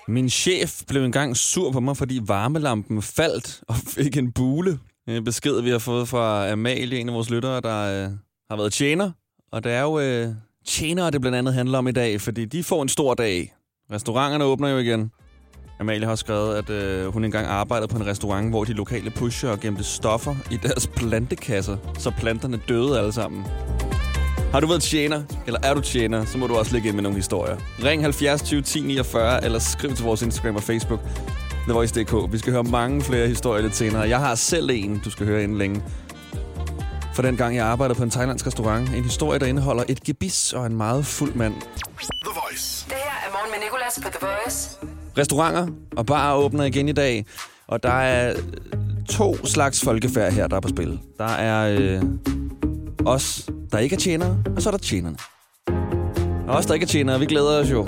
Min chef blev engang sur på mig, fordi varmelampen faldt og fik en bule. En besked, vi har fået fra Amalie, en af vores lyttere, der øh, har været tjener. Og det er jo øh, tjenere, det blandt andet handler om i dag, fordi de får en stor dag. Restauranterne åbner jo igen. Amalie har skrevet, at øh, hun engang arbejdede på en restaurant, hvor de lokale pusher gemte stoffer i deres plantekasser, så planterne døde alle sammen. Har du været tjener, eller er du tjener, så må du også ligge ind med nogle historier. Ring 70 20 10 49, eller skriv til vores Instagram og Facebook, TheVoice.dk. Vi skal høre mange flere historier lidt senere. Jeg har selv en, du skal høre inden længe. For den gang, jeg arbejdede på en thailandsk restaurant. En historie, der indeholder et gebis og en meget fuld mand. The Voice. Det her er morgen med Nicolas på The Voice. Restauranter og barer åbner igen i dag. Og der er øh, to slags folkefærd her, der er på spil. Der er øh, os, der ikke er tjenere, og så er der tjenerne. Og os, der ikke er tjenere, vi glæder os jo.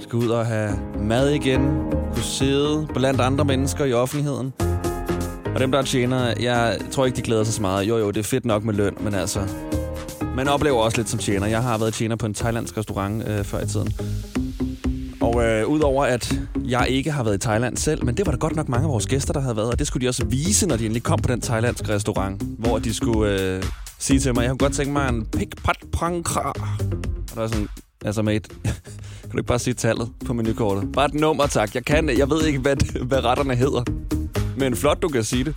Skal ud og have mad igen. Kunne sidde blandt andre mennesker i offentligheden. Og dem, der er tjenere, jeg tror ikke, de glæder sig så meget. Jo, jo, det er fedt nok med løn, men altså... Man oplever også lidt som tjener. Jeg har været tjener på en thailandsk restaurant øh, før i tiden. Og øh, udover at jeg ikke har været i Thailand selv, men det var der godt nok mange af vores gæster, der havde været, og det skulle de også vise, når de endelig kom på den thailandske restaurant, hvor de skulle øh, sige til mig, jeg kunne godt tænke mig en pik pat prang kra. Og der er sådan, altså mate, kan du ikke bare sige tallet på menukortet? Bare et nummer, tak. Jeg kan, jeg ved ikke, hvad, hvad retterne hedder. Men flot, du kan sige det.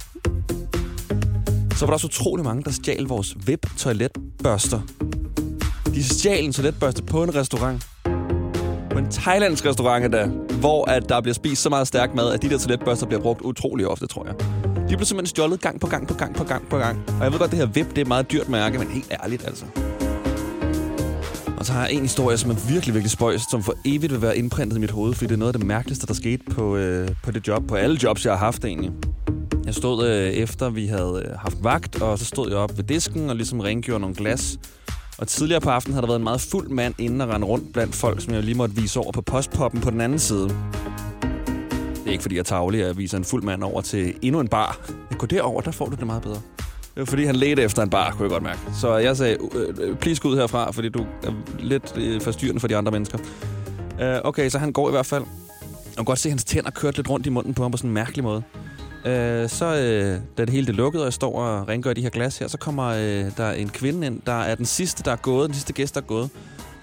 Så var der også utrolig mange, der stjal vores VIP-toiletbørster. De stjal en toiletbørste på en restaurant. På en thailandsk restaurant der, hvor at der bliver spist så meget stærk mad, at de der toiletbørster bliver brugt utrolig ofte, tror jeg. De blev simpelthen stjålet gang på gang på gang på gang på gang. Og jeg ved godt, det her VIP, det er et meget dyrt mærke, men helt ærligt altså. Og så har jeg en historie, som er virkelig, virkelig spøjs, som for evigt vil være indprintet i mit hoved, fordi det er noget af det mærkeligste, der skete på, øh, på det job, på alle jobs, jeg har haft egentlig. Jeg stod øh, efter, vi havde øh, haft vagt, og så stod jeg op ved disken og ligesom rengjorde nogle glas. Og tidligere på aftenen havde der været en meget fuld mand inden og rende rundt blandt folk, som jeg lige måtte vise over på postpoppen på den anden side. Det er ikke, fordi jeg tager at jeg viser en fuld mand over til endnu en bar. Men gå derover, der får du det meget bedre. Det var fordi, han ledte efter en bar, kunne jeg godt mærke. Så jeg sagde, øh, øh, please gå ud herfra, fordi du er lidt øh, forstyrrende for de andre mennesker. Okay, så han går i hvert fald. Jeg kan godt se, at hans tænder kørte lidt rundt i munden på ham på sådan en mærkelig måde. Øh, så, øh, da det hele det lukkede, og jeg står og rengør de her glas her, så kommer øh, der en kvinde ind, der er den sidste, der er gået, den sidste gæst, der er gået.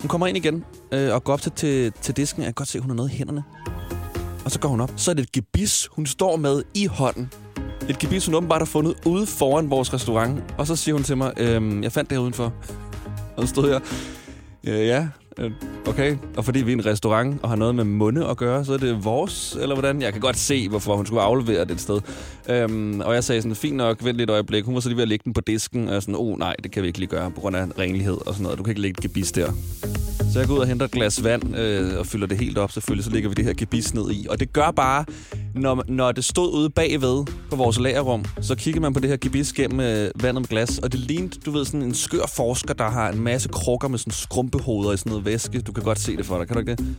Hun kommer ind igen øh, og går op til, til, til disken. Jeg kan godt se, at hun har noget i hænderne. Og så går hun op. Så er det et gebis, hun står med i hånden. Et gebis, hun åbenbart har fundet ude foran vores restaurant. Og så siger hun til mig, øh, jeg fandt det her udenfor. Og så stod jeg, øh, ja, Øh, okay. Og fordi vi er en restaurant og har noget med munde at gøre, så er det vores, eller hvordan? Jeg kan godt se, hvorfor hun skulle aflevere det et sted. Øhm, og jeg sagde sådan, fint nok, vent lidt øjeblik. Hun var så lige ved at lægge den på disken, og jeg sådan, oh nej, det kan vi ikke lige gøre på grund af renlighed og sådan noget. Du kan ikke lægge et gebis der. Så jeg går ud og henter et glas vand øh, og fylder det helt op. Selvfølgelig så lægger vi det her gebis ned i. Og det gør bare, når, når det stod ude bagved på vores lagerrum, så kigger man på det her gebis gennem øh, vandet med glas. Og det lignede, du ved, sådan en skør forsker, der har en masse krukker med sådan skrumpehoveder i sådan noget væske. Du kan godt se det for dig, kan du ikke det?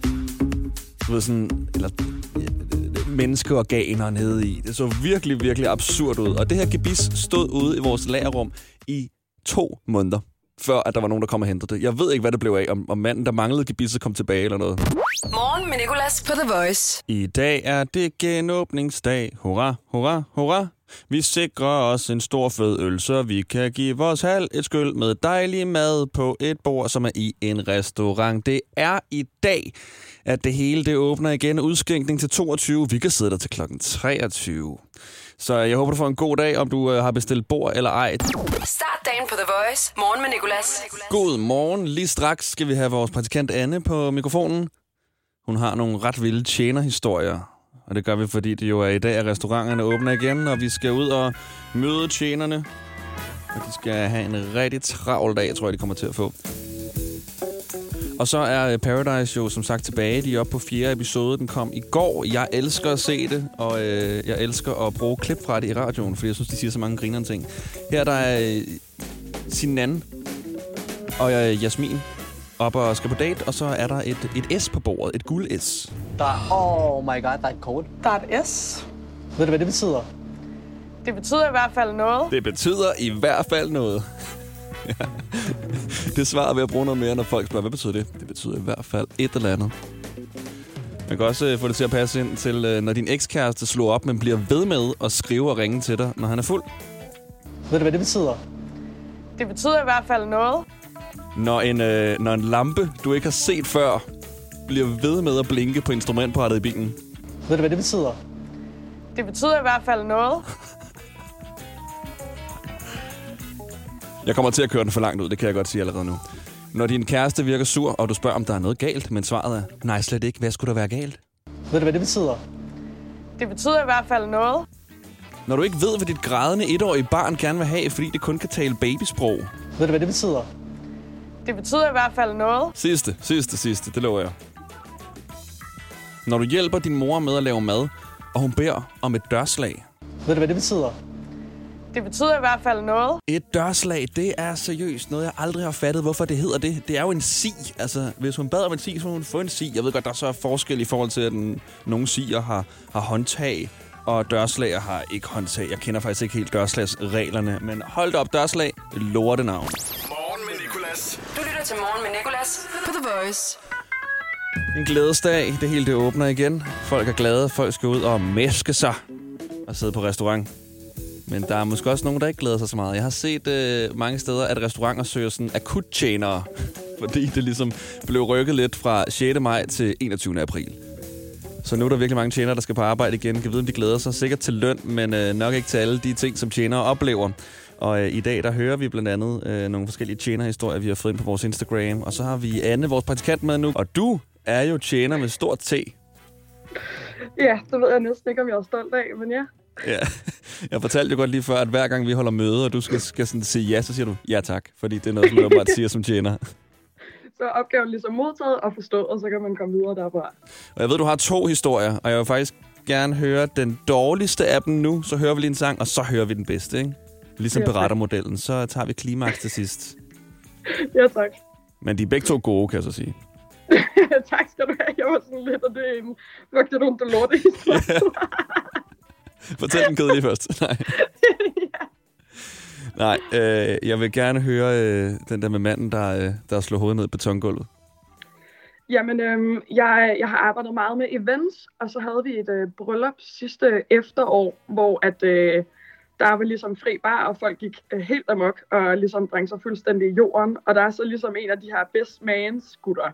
Du ved sådan, eller øh, menneskeorganer nede i. Det så virkelig, virkelig absurd ud. Og det her gebis stod ude i vores lagerrum i to måneder før at der var nogen, der kom og hentede det. Jeg ved ikke, hvad det blev af, om, om manden, der manglede gebisset, kom tilbage eller noget. Morgen med Nicolas på The Voice. I dag er det genåbningsdag. Hurra, hurra, hurra. Vi sikrer os en stor fed øl, så vi kan give vores halv et skyld med dejlig mad på et bord, som er i en restaurant. Det er i dag, at det hele det åbner igen. Udskænkning til 22. Vi kan sidde der til klokken 23. Så jeg håber, du får en god dag, om du øh, har bestilt bord eller ej. Start dagen på The Voice. Morgen med Nicolas. God morgen. Lige straks skal vi have vores praktikant Anne på mikrofonen. Hun har nogle ret vilde tjenerhistorier. Og det gør vi, fordi det jo er i dag, at restauranterne åbner igen, og vi skal ud og møde tjenerne. Og de skal have en rigtig travl dag, tror jeg, de kommer til at få. Og så er Paradise jo som sagt tilbage. De er oppe på fjerde episode. Den kom i går. Jeg elsker at se det, og øh, jeg elsker at bruge klip fra det i radioen, fordi jeg synes, de siger så mange grinerende ting. Her der er øh, Sinan og øh, Jasmin op og skal på date, og så er der et, et S på bordet. Et guld S. Der er, oh my god, der er et kode. Der er et S. Ved du, hvad det betyder? Det betyder i hvert fald noget. Det betyder i hvert fald noget. ja. Det svarer ved at bruge noget mere, når folk spørger, hvad betyder det? Det betyder i hvert fald et eller andet. Man kan også øh, få det til at passe ind til, øh, når din ekskæreste slår op, men bliver ved med at skrive og ringe til dig, når han er fuld. Ved du, hvad det betyder? Det betyder i hvert fald noget. Når en, øh, når en lampe, du ikke har set før, bliver ved med at blinke på instrumentbrættet i bilen. Ved du, hvad det betyder? Det betyder i hvert fald noget. Jeg kommer til at køre den for langt ud, det kan jeg godt sige allerede nu. Når din kæreste virker sur, og du spørger, om der er noget galt, men svaret er, nej, slet ikke. Hvad skulle der være galt? Ved du, hvad det betyder? Det betyder i hvert fald noget. Når du ikke ved, hvad dit grædende etårige barn gerne vil have, fordi det kun kan tale babysprog. Ved du, hvad det betyder? Det betyder i hvert fald noget. Sidste, sidste, sidste, det lover jeg. Når du hjælper din mor med at lave mad, og hun beder om et dørslag. Ved du, hvad det betyder? Det betyder i hvert fald noget. Et dørslag, det er seriøst noget, jeg aldrig har fattet, hvorfor det hedder det. Det er jo en si. Altså, hvis hun bad om en si, så må hun få en si. Jeg ved godt, der er så forskel i forhold til, at den, nogle sier har, har håndtag, og dørslag har ikke håndtag. Jeg kender faktisk ikke helt dørslagsreglerne, men hold da op, dørslag, lorte navn. Morgen med Nicolas. Du lytter til Morgen med Nicolas på The Voice. En glædesdag, det hele det åbner igen. Folk er glade, folk skal ud og mæske sig og sidde på restaurant. Men der er måske også nogen, der ikke glæder sig så meget. Jeg har set øh, mange steder, at restauranter søger sådan akuttjenere, fordi det ligesom blev rykket lidt fra 6. maj til 21. april. Så nu er der virkelig mange tjenere, der skal på arbejde igen. Jeg ved, om de glæder sig sikkert til løn, men øh, nok ikke til alle de ting, som tjenere oplever. Og øh, i dag, der hører vi blandt andet øh, nogle forskellige tjenerhistorier, vi har fået ind på vores Instagram. Og så har vi Anne, vores praktikant, med nu. Og du er jo tjener med stort T. Ja, det ved jeg næsten ikke, om jeg er stolt af, men ja. Ja. Jeg fortalte jo godt lige før, at hver gang vi holder møde, og du skal, skal sådan sige ja, så siger du ja tak. Fordi det er noget, som du bare siger som tjener. Så er opgaven ligesom modtaget og forstået, og så kan man komme videre derfra. Og jeg ved, du har to historier, og jeg vil faktisk gerne høre den dårligste af dem nu. Så hører vi lige en sang, og så hører vi den bedste, ikke? Ligesom Ja, berettermodellen. Så tager vi klimaks til sidst. Ja, tak. Men de er begge to gode, kan jeg så sige. tak skal du have. Jeg var sådan lidt, og det er en... Fuck, det er nogle, der lorte Fortæl den kedelige først. Nej. Nej, øh, jeg vil gerne høre øh, den der med manden, der, øh, der slår hovedet ned i betongulvet. Jamen, øhm, jeg, jeg har arbejdet meget med events, og så havde vi et øh, bryllup sidste efterår, hvor at, øh, der var ligesom fri bar, og folk gik øh, helt amok og ligesom brængte sig fuldstændig i jorden. Og der er så ligesom en af de her best mans gutter,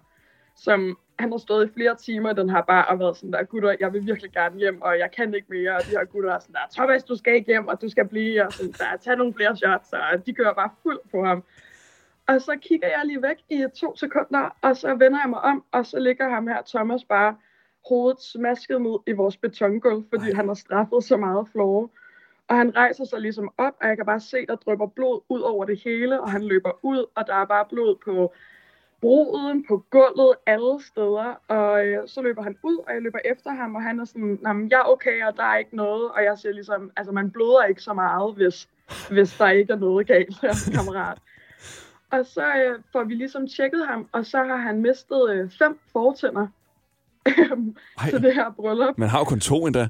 som han har stået i flere timer i den her bar og været sådan der, gutter, jeg vil virkelig gerne hjem, og jeg kan ikke mere. Og de her gutter er sådan der, Thomas, du skal ikke hjem, og du skal blive, og sådan der, tag nogle flere shots, og de kører bare fuld på ham. Og så kigger jeg lige væk i to sekunder, og så vender jeg mig om, og så ligger ham her, Thomas, bare hovedet smasket ned i vores betongulv, fordi han har straffet så meget flore. Og han rejser sig ligesom op, og jeg kan bare se, der drypper blod ud over det hele, og han løber ud, og der er bare blod på broden, på gulvet, alle steder. Og øh, så løber han ud, og jeg løber efter ham, og han er sådan, "Nå, men jeg er okay, og der er ikke noget. Og jeg siger ligesom, altså man bløder ikke så meget, hvis, hvis der ikke er noget galt, kammerat. Og så øh, får vi ligesom tjekket ham, og så har han mistet øh, fem fortænder Ej. til det her bryllup. Man har jo kun to endda.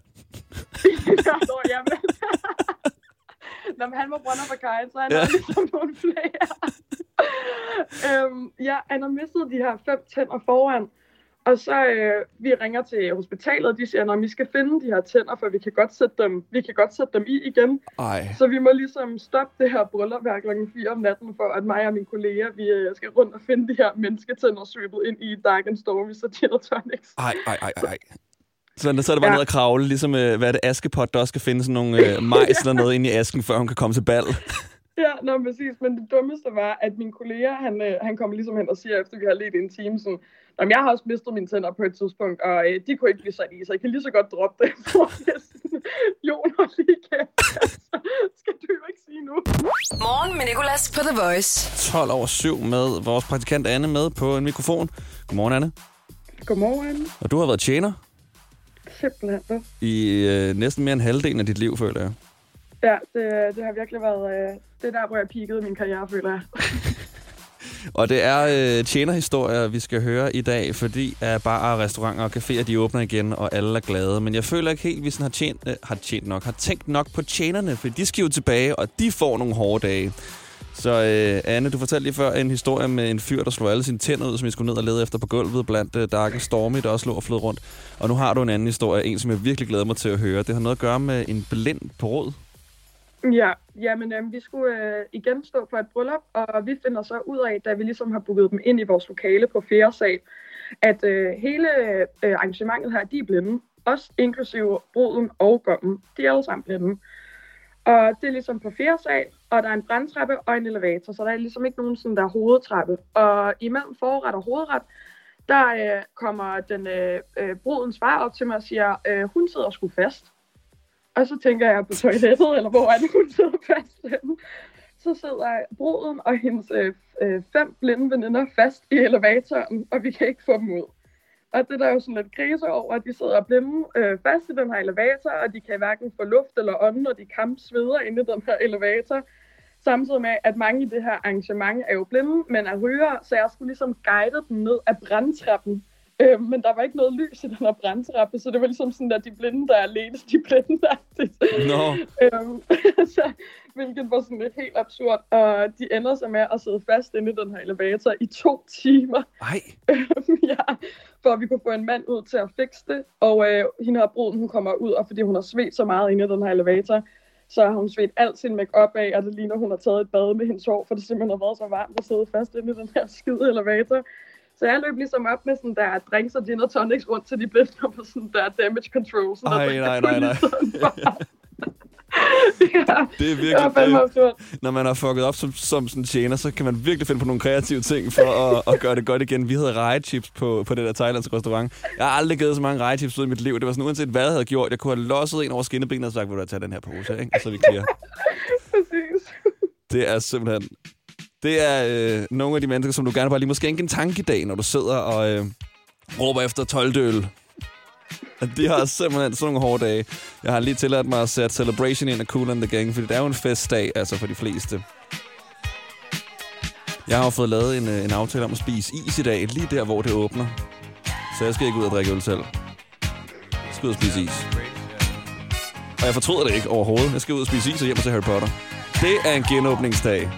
ja, nå, jamen. Nå, men han var Brønder for Kajen, så han ja. har ligesom nogle flere. Øhm, ja, han har mistet de her fem tænder foran. Og så øh, vi ringer til hospitalet, og de siger, at vi skal finde de her tænder, for vi kan godt sætte dem, vi kan godt sætte dem i igen. Ej. Så vi må ligesom stoppe det her bryllup hver klokken 4 om natten, for at mig og mine kolleger, vi øh, skal rundt og finde de her mennesketænder svøbet ind i Dark and Stormy og tonics. Ej, ej, ej, ej. Så, så er det bare Ja. ned at kravle, ligesom øh, hvad er det, Askepot, der også skal finde sådan nogle øh, majs eller noget ind i asken, før hun kan komme til bal. Ja, nå, præcis. Men det dummeste var, at min kollega, han, øh, han kom ligesom hen og siger, efter vi har let en time, sådan, Jamen, jeg har også mistet mine tænder på et tidspunkt, og øh, de kunne ikke blive sat i, så jeg kan lige så godt droppe det. Jon, hold lige kæft, altså, skal du jo ikke sige nu. Morgen med Nicolas på The Voice. 12 over 7 med vores praktikant Anne med på en mikrofon. Godmorgen, Anne. Godmorgen. Og du har været tjener Simpelthen. i øh, næsten mere end halvdelen af dit liv, føler jeg. Ja, det, det har virkelig været, øh, det der, hvor jeg peakede min karriere, føler jeg. Og det er øh, tjenerhistorier, vi skal høre i dag, fordi at barer, restauranter og caféer, de åbner igen, og alle er glade. Men jeg føler ikke helt, at vi sådan har, tjent, øh, har tjent nok, har tænkt nok på tjenerne, for de skal jo tilbage, og de får nogle hårde dage. Så øh, Anne, du fortalte lige før en historie med en fyr, der slog alle sine tænder ud, som I skulle ned og lede efter på gulvet blandt øh, Darken Stormy, der også lå og flød rundt. Og nu har du en anden historie, en som jeg virkelig glæder mig til at høre. Det har noget at gøre med en blind på råd. Ja, jamen øh, vi skulle øh, igen stå for et bryllup, og vi finder så ud af, da vi ligesom har booket dem ind i vores lokale på fjerde sal, at øh, hele øh, arrangementet her, de er blinde. Også inklusive bruden og gommen. De er alle sammen blinde. Og det er ligesom på fjerde sal, og der er en brandtrappe og en elevator, så der er ligesom ikke nogen sådan der hovedtrappe. Og imellem forret og hovedret, der øh, kommer den øh, øh brudens far op til mig og siger, øh, hun sidder sgu fast. Og så tænker jeg på toilettet, eller hvor er det, hun sidder fast henne. Så sidder bruden og hendes øh, øh, fem blinde veninder fast i elevatoren, og vi kan ikke få dem ud. Og det der er jo sådan lidt krise over, at de sidder blinde øh, fast i den her elevator, og de kan hverken få luft eller ånden, og de kampsveder inde i den her elevator. Samtidig med, at mange i det her arrangement er jo blinde, men er ryger, så jeg skulle ligesom guide dem ned af brandtrappen. Øh, men der var ikke noget lys i den her brandtrappe, så det var ligesom sådan, at de blinde, der er alene, de blinde, der Nå. øhm, så, hvilket var sådan lidt helt absurd. Og de ender så med at sidde fast inde i den her elevator i to timer. Ej. ja, for at vi kunne få en mand ud til at fikse det. Og øh, hende her bruden, hun kommer ud, og fordi hun har svedt så meget inde i den her elevator, så har hun svedt alt sin make af, og det ligner, hun har taget et bad med hendes hår, for det simpelthen har været så varmt at sidde fast inde i den her skide elevator. Så jeg løb ligesom op med sådan der drinks og gin og tonics rundt til de blinde på sådan der damage control. Sådan Ej, der, nej, nej, nej. ja, Det er virkelig det. Når man har fucket op som, som sådan en tjener, så kan man virkelig finde på nogle kreative ting for at, at gøre det godt igen. Vi havde rejechips på, på det der thailandske restaurant. Jeg har aldrig givet så mange rejechips ud i mit liv. Det var sådan, uanset hvad jeg havde gjort, jeg kunne have losset en over skinnebenet og sagt, vil du tage den her pose, ikke? Og så er vi clear. Præcis. Det er simpelthen... Det er øh, nogle af de mennesker, som du gerne bare lige må skænke en tanke i dag, når du sidder og øh, råber efter 12 øl. At De har simpelthen sådan nogle hårde dage. Jeg har lige tilladt mig at sætte Celebration ind af Cool and the Gang, fordi det er jo en festdag, altså for de fleste. Jeg har jo fået lavet en, øh, en aftale om at spise is i dag, lige der, hvor det åbner. Så jeg skal ikke ud og drikke øl selv. Jeg skal ud og spise is. Og jeg fortryder det ikke overhovedet. Jeg skal ud og spise is og hjem til Harry Potter. Det er en genåbningsdag.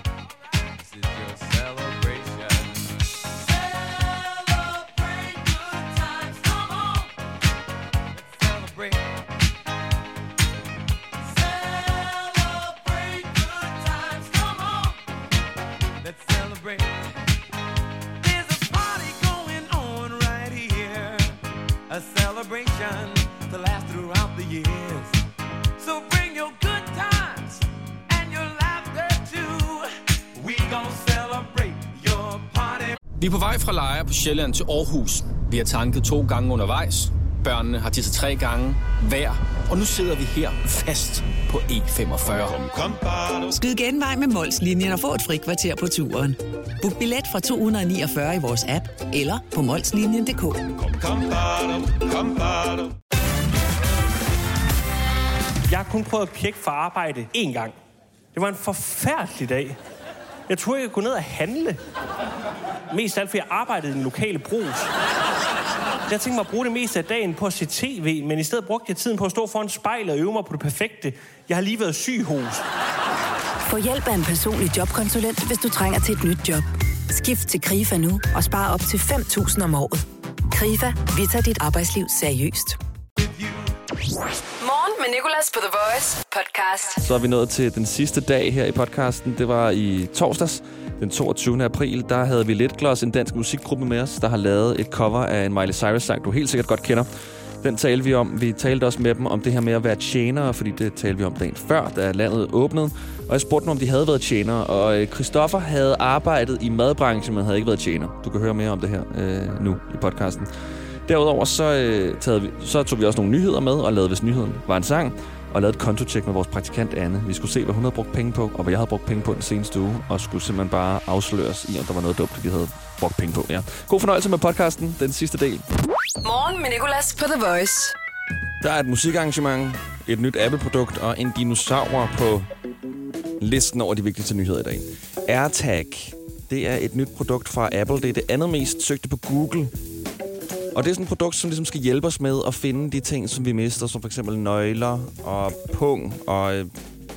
Vi er på vej fra Lejre på Sjælland til Aarhus. Vi har tanket to gange undervejs. Børnene har tisset tre gange hver. Og nu sidder vi her fast på E45. Skyd genvej med Molslinjen og få et fri kvarter på turen. Book billet fra 249 i vores app eller på molslinjen.dk. Jeg har kun prøvet at pjekke for arbejde én gang. Det var en forfærdelig dag. Jeg turde ikke kunne ned og handle. Mest af alt, fordi jeg arbejdede i den lokale brus. Jeg tænkte mig at bruge det meste af dagen på at se tv, men i stedet brugte jeg tiden på at stå foran spejlet og øve mig på det perfekte. Jeg har lige været syg hos. Få hjælp af en personlig jobkonsulent, hvis du trænger til et nyt job. Skift til KRIFA nu og spar op til 5.000 om året. KRIFA, vi tager dit arbejdsliv seriøst. Med Nicolas på The Voice podcast. Så er vi nået til den sidste dag her i podcasten. Det var i torsdags, den 22. april. Der havde vi Lidt Gloss, en dansk musikgruppe med os, der har lavet et cover af en Miley Cyrus-sang, du helt sikkert godt kender. Den talte vi om. Vi talte også med dem om det her med at være tjenere, fordi det talte vi om dagen før, da landet åbnede. Og jeg spurgte dem, om de havde været tjenere, og øh, Christoffer havde arbejdet i madbranchen, men havde ikke været tjener. Du kan høre mere om det her øh, nu i podcasten. Derudover så, øh, taget vi, så tog vi også nogle nyheder med, og lavede, hvis nyheden var en sang, og lavede et kontotjek med vores praktikant Anne. Vi skulle se, hvad hun havde brugt penge på, og hvad jeg havde brugt penge på den seneste uge, og skulle simpelthen bare afsløres i, om der var noget dumt, vi havde brugt penge på. Ja. God fornøjelse med podcasten, den sidste del. Morgen med Nicolas på The Voice. Der er et musikarrangement, et nyt Apple-produkt og en dinosaur på listen over de vigtigste nyheder i dag. AirTag, det er et nyt produkt fra Apple. Det er det andet mest søgte på Google. Og det er sådan et produkt, som ligesom skal hjælpe os med at finde de ting, som vi mister, som for eksempel nøgler og pung og øh,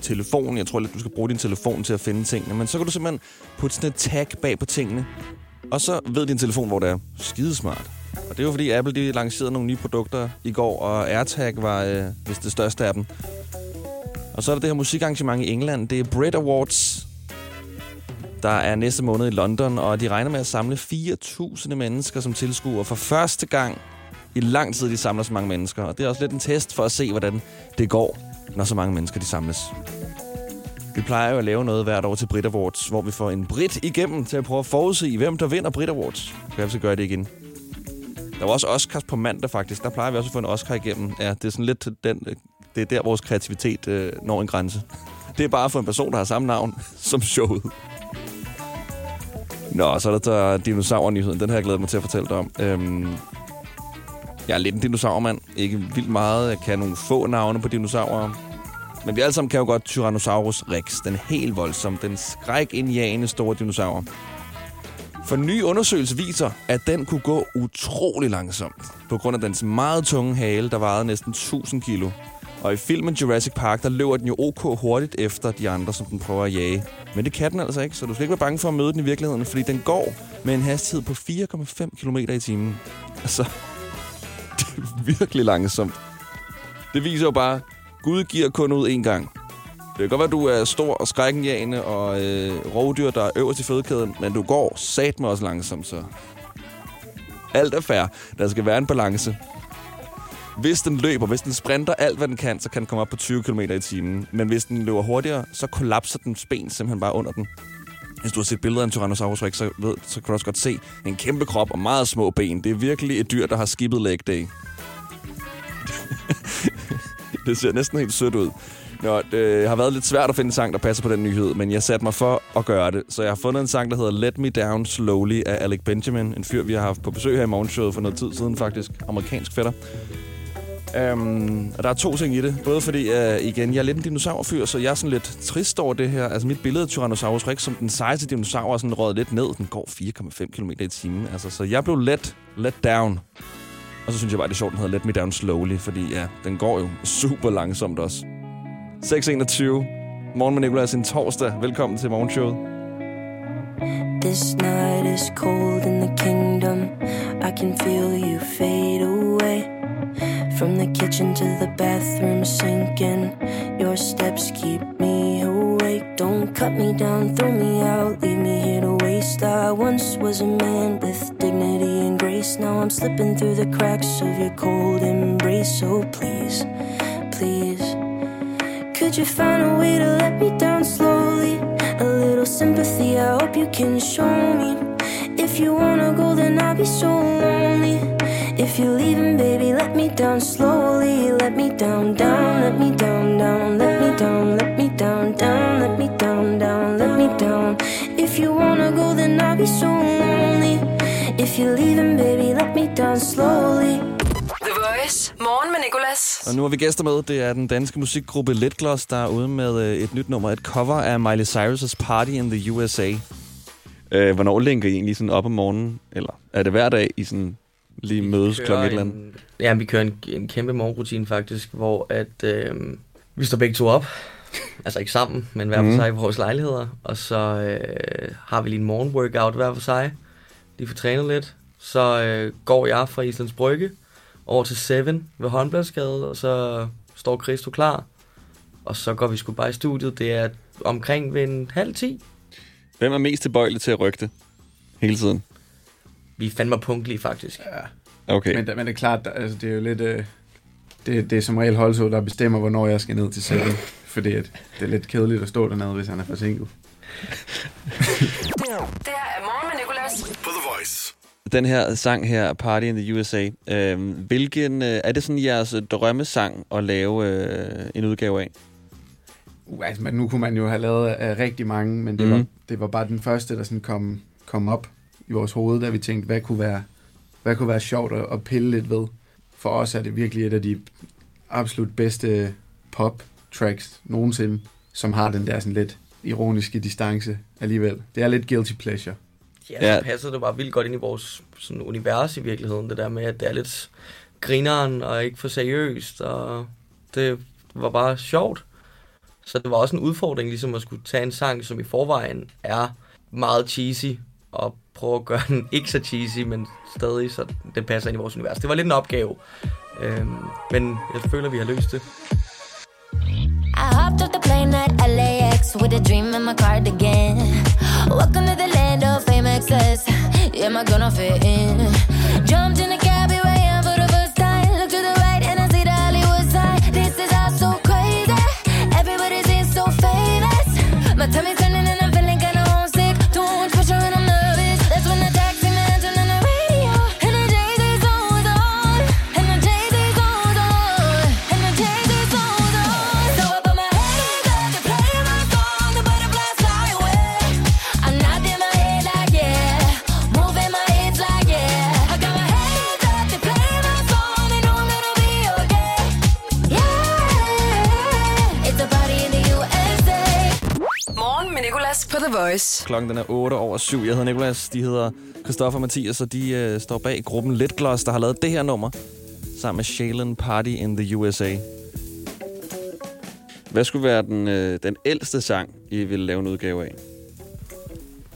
telefon. Jeg tror lidt, du skal bruge din telefon til at finde tingene. Men så kan du simpelthen putte sådan et tag bag på tingene. Og så ved din telefon, hvor det er. Skidesmart. Og det er jo fordi Apple de lancerede nogle nye produkter i går, og AirTag var øh, vist det største af dem. Og så er der det her musikarrangement i England. Det er Brit Awards, der er næste måned i London, og de regner med at samle 4.000 mennesker som tilskuere for første gang i lang tid, de samler så mange mennesker. Og det er også lidt en test for at se, hvordan det går, når så mange mennesker de samles. Vi plejer jo at lave noget hvert år til Brit Awards, hvor vi får en Brit igennem til at prøve at forudse, hvem der vinder Brit Awards. Så kan vi så gøre det igen. Der var også Oscars på mandag, faktisk. Der plejer vi også at få en Oscar igennem. Ja, det er sådan lidt den, det er der, vores kreativitet øh, når en grænse. Det er bare for en person, der har samme navn som showet. Nå, så er der der dinosaurnyheden. Den har jeg glædet mig til at fortælle dig om. Øhm, jeg er lidt en dinosaurmand. Ikke vildt meget. Jeg kan nogle få navne på dinosaurer. Men vi alle sammen kan jo godt Tyrannosaurus rex. Den helt voldsom, den skrækindjagende store dinosaur. For en ny undersøgelse viser, at den kunne gå utrolig langsomt. På grund af dens meget tunge hale, der vejede næsten 1000 kilo. Og i filmen Jurassic Park, der løber den jo ok hurtigt efter de andre, som den prøver at jage. Men det kan den altså ikke, så du skal ikke være bange for at møde den i virkeligheden, fordi den går med en hastighed på 4,5 km i timen. Altså, det er virkelig langsomt. Det viser jo bare, Gud giver kun ud én gang. Det kan godt være, at du er stor og skrækkenjagende og øh, rovdyr, der er øverst i fødekæden, men du går sat mig også langsomt, så... Alt er fair. Der skal være en balance. Hvis den løber, hvis den sprinter alt, hvad den kan, så kan den komme op på 20 km i timen. Men hvis den løber hurtigere, så kollapser den ben simpelthen bare under den. Hvis du har set billeder af en Tyrannosaurus Rex, så, ved, så kan du også godt se en kæmpe krop og meget små ben. Det er virkelig et dyr, der har skibet leg day. det ser næsten helt sødt ud. Nå, det øh, har været lidt svært at finde en sang, der passer på den nyhed, men jeg satte mig for at gøre det. Så jeg har fundet en sang, der hedder Let Me Down Slowly af Alec Benjamin. En fyr, vi har haft på besøg her i morgenshowet for noget tid siden faktisk. Amerikansk fætter. Um, og der er to ting i det. Både fordi, uh, igen, jeg er lidt en dinosaurfyr, så jeg er sådan lidt trist over det her. Altså mit billede af Tyrannosaurus Rex som den sejeste dinosaur er sådan røget lidt ned. Den går 4,5 km i timen. Altså, så jeg blev let, let down. Og så synes jeg bare, det er sjovt, den hedder Let Me Down Slowly, fordi ja, den går jo super langsomt også. 6.21. Morgen med Nicolas en torsdag. Velkommen til morgenshowet. This night is cold in the kingdom. I can feel you fade away. From the kitchen to the bathroom sinking. Your steps keep me awake. Don't cut me down, throw me out, leave me here to waste. I once was a man with dignity and grace. Now I'm slipping through the cracks of your cold embrace. So please, please. Could you find a way to let me down slowly? A little sympathy, I hope you can show me. If you wanna go, then I'll be so lonely. If you're leaving, baby, me down slowly. Let me down, down, let me down, down, let me down, let me down, down, let me down, down, let me down. If you wanna go, then I'll be so lonely. If you're leaving, baby, let me down slowly. The Voice. Morgen med Nicolas. Og nu har vi gæster med. Det er den danske musikgruppe Let Gloss, der er ude med øh, et nyt nummer. Et cover af Miley Cyrus' Party in the USA. Øh, hvornår linker I egentlig sådan op om morgenen? Eller er det hver dag, I sådan lige mødes klokken et eller en- andet? Ja, vi kører en, en kæmpe morgenrutine faktisk, hvor at, øh, vi står begge to op. altså ikke sammen, men hver for Mhm. sig i vores lejligheder. Og så øh, har vi lige en morgenworkout hver for sig. Lige får trænet lidt. Så øh, går jeg fra Islands Brygge over til Seven ved Håndbladsgade, og så står Christo klar. Og så går vi sgu bare i studiet. Det er omkring ved en halv ti. Hvem er mest tilbøjelig til at rygte hele tiden? Vi er fandme punktlige, faktisk. Ja. Okay. Men, men det er klart, der- altså, det er jo lidt... Øh, det, det er som regel Holso, der bestemmer, hvornår jeg skal ned til sættet. fordi at det er lidt kedeligt at stå dernede, hvis han er forsinket. Det her er Morgen med Nicolas. På The Voice. Den her sang her, Party in the USA, øh, hvilken, øh, er det sådan jeres drømmesang at lave øh, en udgave af? Uh, altså, men nu kunne man jo have lavet af rigtig mange, men det, Mhm. mm. var, det var bare den første, der sådan kom, kom op i vores hoved, da vi tænkte, hvad kunne være, hvad kunne være sjovt at, at pille lidt ved. For os er det virkelig et af de absolut bedste pop-tracks nogensinde, som har den der sådan lidt ironiske distance alligevel. Det er lidt guilty pleasure. Ja, så passer det bare vildt godt ind i vores sådan, univers i virkeligheden, det der med, at det er lidt grineren og ikke for seriøst, og det var bare sjovt. Så det var også en udfordring ligesom at skulle tage en sang, som i forvejen er meget cheesy, og prøve at gøre den ikke så cheesy, men stadig så det passer ind i vores univers. Det var lidt en opgave, øh, men jeg føler, vi har løst det. I hopped plane at LAX with a dream in my cardigan. Welcome to the land of fame excess. Yeah, my gonna fit in? Jumped in the The Voice. Klokken den er 8 over 7. Jeg hedder Nikolas, de hedder Christoffer og Mathias, og de øh, står bag gruppen Let Gloss, der har lavet det her nummer sammen med Shaylin Party in the USA. Hvad skulle være den, øh, den ældste sang, I ville lave en udgave af?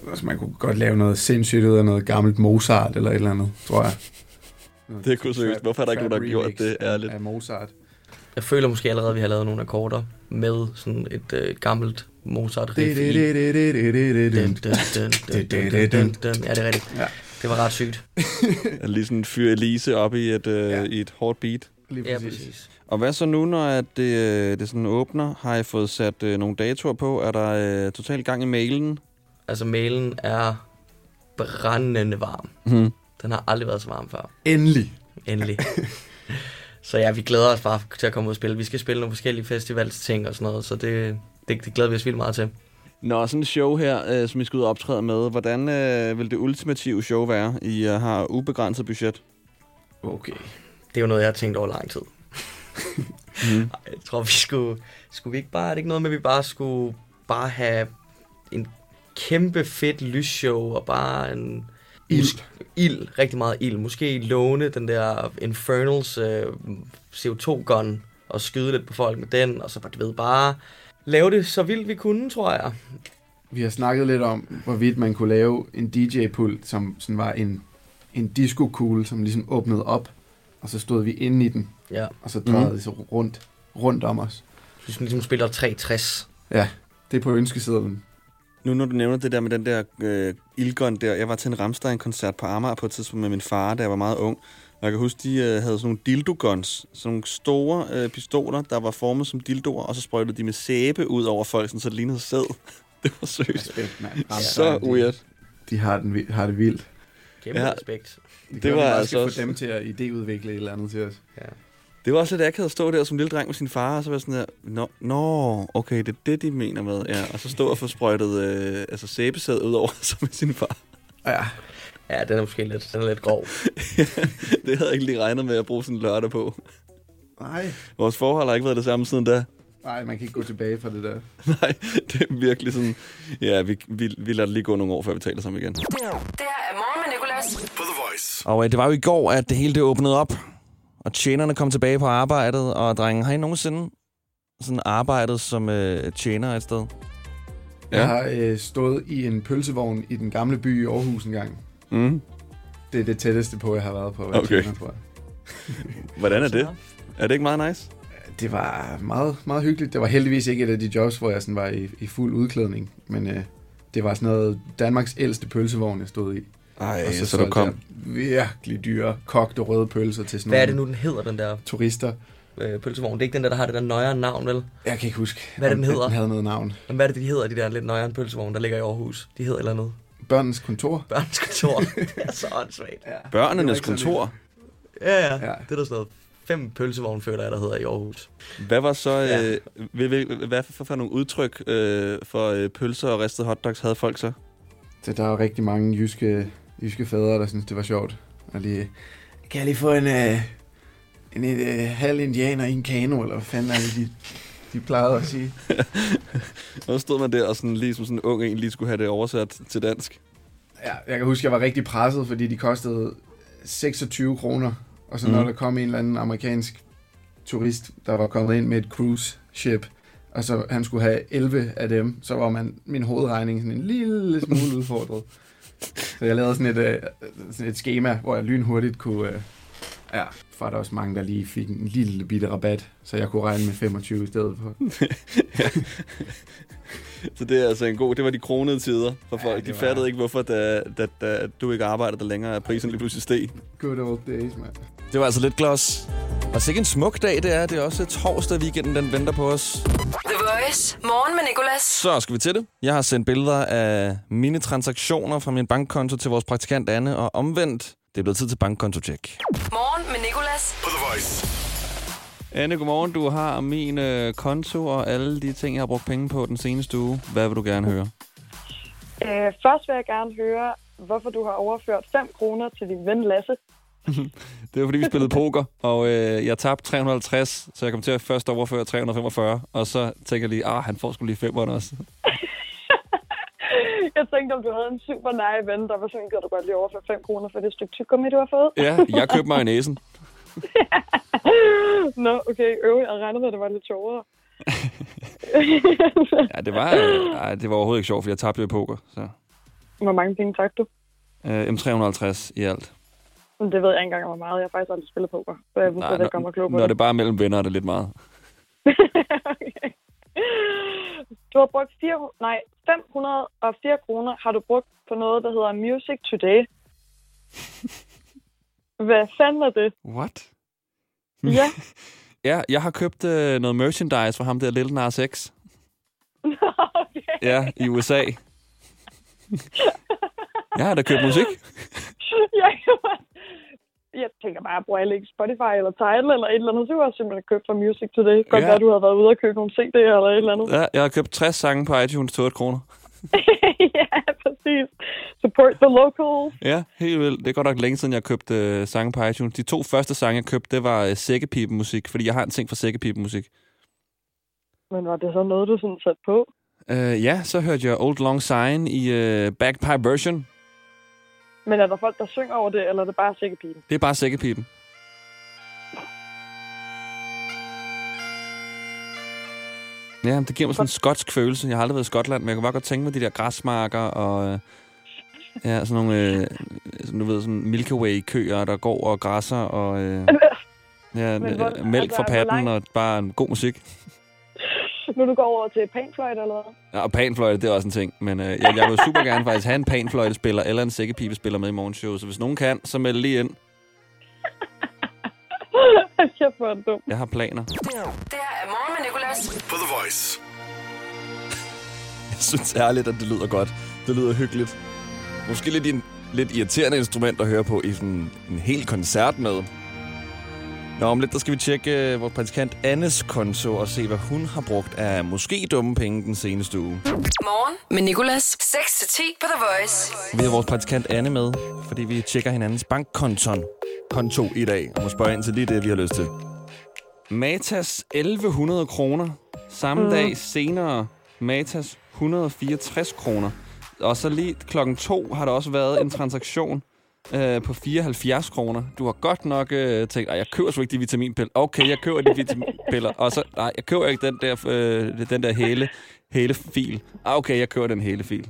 Altså, man kunne godt lave noget sindssygt ud af noget gammelt Mozart eller et eller andet, tror jeg. Det kunne seriøst. Hvorfor er der ikke nogen, der har gjort det ærligt? Af Mozart. Jeg føler måske allerede, at vi har lavet nogle akkorder med sådan et øh, gammelt Mozart riff i. Ja, det er rigtigt. Ja. Det var ret sygt. Lige sådan fyre Elise op i et, øh, ja. i et hårdt beat. Lige Ja, præcis. Og hvad så nu, når at det, det sådan åbner? Har I fået sat øh, nogle datoer på? Er der øh, totalt gang i mailen? Altså, mailen er brændende varm. Mhm. Den har aldrig været så varm før. Endelig. Endelig så ja, vi glæder os bare til at komme ud og spille. Vi skal spille nogle forskellige festivalsting og sådan noget, så det, det, det glæder vi os vildt meget til. Nå, sådan et show her, øh, som I skal ud og optræde med, hvordan øh, vil det ultimative show være? I øh, har ubegrænset budget. Okay. Det er jo noget, jeg har tænkt over lang tid. Mm. Ej, Jeg tror, vi skulle... Skulle vi ikke bare... Er det ikke noget med, at vi bare skulle bare have en kæmpe fedt lysshow og bare en... Ild. Ild. Rigtig meget ild. Måske låne den der Infernals øh, CO2-gun og skyde lidt på folk med den, og så bare, du ved, bare lave det så vildt vi kunne, tror jeg. Vi har snakket lidt om, hvorvidt man kunne lave en DJ-pult, som sådan var en, en disco-kugle, som ligesom åbnede op, og så stod vi inde i den, Ja. og så drejede Mhm. det så rundt, rundt om os. Man ligesom spiller 360. Ja, det er på ønskesedlen. Nu når du nævner det der med den der øh, ildgun der. Jeg var til en Rammstein-koncert på Amager på et tidspunkt med min far, da jeg var meget ung. Og jeg kan huske, de øh, havde sådan nogle dildo-guns. Sådan nogle store øh, pistoler, der var formet som dildoer. Og så sprøjtede de med sæbe ud over folk, sådan, så det lignede sæd. Det var mand. Så weird. De har, den, har det vildt. Kæmpe Ja. respekt. Det, Det var altså altså få også- dem til at idéudvikle et eller andet til os. Ja. Det var også lidt akavet at stå der som lille dreng med sin far, og så var jeg sådan der, nå, nå, okay, det er det, de mener med. Ja, og så stå og få sprøjtet øh, altså sæbesæd ud over sig med sin far. Ja, Ja, den er måske lidt, den er lidt grov. det havde jeg ikke lige regnet med at bruge sådan en lørdag på. nej. Vores forhold har ikke været det samme siden da. Nej, man kan ikke gå tilbage fra det der. Nej, det er virkelig sådan... Ja, vi, vi, vi lader det lige gå nogle år, før vi taler sammen igen. Det her er morgen med Nicolas. På The Voice. Og øh, det var jo i går, at det hele det åbnede op. Og tjenerne kom tilbage på arbejdet. Og drengen, har I nogensinde sådan arbejdet som øh, tjener et sted? Jeg har øh, stået i en pølsevogn i den gamle by i Aarhus en gang. Mm. Det er det tætteste på, jeg har været på at være Okay. tjener, tror jeg. Hvordan er det? Er det ikke meget nice? Det var meget, meget hyggeligt. Det var heldigvis ikke et af de jobs, hvor jeg sådan var i, i fuld udklædning. Men øh, det var sådan noget Danmarks ældste pølsevogn, jeg stod i. Ej, Og så, så solgte du kom. virkelig dyre, kogte røde pølser til sådan Hvad er det nu, den hedder, den der turister. øh, pølsevogn? Det er ikke den der, der har det der nøjere navn, vel? Jeg kan ikke huske, Hvad er det, den hedder? Den havde noget navn. Men hvad er det, de hedder, de der lidt nøjere pølsevogn, der ligger i Aarhus? De hedder eller andet. Børnens kontor. Børnens kontor. det er så åndssvagt. Ja. Børnenes Det så kontor. Ja, ja. Ja. Det er der sådan noget fem pølsevogn, føler jeg, der hedder i Aarhus. Hvad var så... Ja. Øh, hvad, hvad, hvad for, for nogle udtryk øh, for øh, pølser og ristede hotdogs havde folk så? Så der er jo rigtig mange jyske, jyske fædre, der synes, det var sjovt. Og lige, kan jeg lige få en, øh, en, en øh, halv indianer i en kano, eller hvad fanden er det, de, de plejede at sige. Og så stod man der og sådan, lige som sådan en ung en lige skulle have det oversat til dansk. Ja, jeg kan huske, jeg var rigtig presset, fordi de kostede 26 kroner. Og så når Mhm. der kom en eller anden amerikansk turist, der var kommet ind med et cruise ship, og så han skulle have 11 af dem, så var man min hovedregning sådan en lille smule udfordret. Så jeg lavede sådan et, øh, sådan et schema, hvor jeg lynhurtigt kunne, øh, Ja, for er der også mange, der lige fik en lille bitte rabat, så jeg kunne regne med 25 i stedet for. Så det er altså en god... Det var de kronede tider for folk. det de var- fattede ikke, hvorfor da, da, da du ikke arbejdede der længere, at prisen lige pludselig steg. Good old days, mand. Det var altså lidt gloss. Og så ikke en smuk dag, det er. Det er også torsdag weekenden, den venter på os. The Voice. Morgen med Nicolas. Så skal vi til det. Jeg har sendt billeder af mine transaktioner fra min bankkonto til vores praktikant Anne, og omvendt. Det er blevet tid til bankkonto-tjek. Morgen med Nicolas. På The Voice. Anne, godmorgen. Du har min øh, konto og alle de ting, jeg har brugt penge på den seneste uge. Hvad vil du gerne høre? Øh, først vil jeg gerne høre, hvorfor du har overført 5 kroner til din ven Lasse. Det var fordi, vi spillede poker, og øh, jeg tabte 350, så jeg kom til at først overføre 345, og så tænker jeg lige, ah, han får sgu lige 500 også. Jeg tænkte, om du havde en super nej ven, der var sådan, at du godt lige overføre 5 kroner for det stykke tyggegummi, du har fået. Ja, jeg købte mig i næsen. Nå, okay, øv, jeg regnede med, at det var lidt sjovere. Ja, det var, øh, det var overhovedet ikke sjovt, for jeg tabte jo i poker. Så. Hvor mange penge tabte du? Øh, M350 i alt. Men Det ved jeg ikke engang, hvor meget. Jeg har faktisk aldrig spillet poker, så jeg ved slet ikke, om jeg er klog på når det. det er bare mellem venner, er det lidt meget. Du har brugt 4, nej, 504 kroner har du brugt på noget, der hedder Music Today. Hvad fanden er det? What? Ja. Ja, jeg har købt øh, noget merchandise fra ham der Lille Nas X. okay. Ja, i USA. jeg har da købt musik. jeg, jeg tænker bare, bruger jeg ikke Spotify eller Tidal eller et eller andet, så har jeg simpelthen købt fra Music Today. Godt Ja. være, du har været ude og købe nogle CD'er eller et eller andet. Ja, jeg har købt 60 sange på iTunes til 8 kroner. ja, præcis. Support the locals. Ja, helt vildt. Det er godt nok længe siden, jeg købte øh, sange på iTunes. De to første sange, jeg købte, det var øh, sækkepipemusik, fordi jeg har en ting for sækkepipemusik. Men var det så noget, du sådan satte på? Øh, ja, så hørte jeg Old Long Sign i øh, bagpipe version. Men er der folk, der synger over det, eller er det bare sækkepipen? Det er bare sækkepipen. Ja, det giver mig sådan en skotsk følelse. Jeg har aldrig været i Skotland, men jeg kunne bare godt tænke mig de der græsmarker og... Øh, ja, sådan nogle, øh, sådan, du ved, sådan Milky Way-køer, der går og græsser og... Øh, ja, Men hvor- øh, mælk altså, fra patten langt- og bare en god musik. Nu du går over til panfløjte eller hvad? Ja, og panfløjte, det er også en ting. Men øh, jeg, jeg vil super gerne faktisk have en panfløjtespiller eller en sækkepibespiller med i morgenshow. Så hvis nogen kan, så meld lige ind. Jeg en dum. Jeg har planer. Det her er morgen med Nicolas. På The Voice. Jeg synes ærligt, at det lyder godt. Det lyder hyggeligt. Måske lidt, en, lidt irriterende instrument at høre på i sådan en hel koncert med. Nå, om lidt der skal vi tjekke uh, vores praktikant Annes konto og se, hvad hun har brugt af måske dumme penge den seneste uge. Morgen med Nicolas. 6-10 på The Voice. Vi har vores praktikant Anne med, fordi vi tjekker hinandens bankkonton konto i dag, og må spørge ind til lige det, vi har lyst til. Matas 1100 kroner. Samme Mm. mm. dag senere Matas 164 kroner. Og så lige klokken to har der også været en transaktion øh, på 74 kroner. Du har godt nok øh, tænkt, at jeg køber sgu ikke de vitaminpiller. Okay, jeg køber de vitaminpiller. Og så, nej, jeg køber ikke den der, øh, den der hele, hele fil. Ah, okay, jeg køber den hele fil.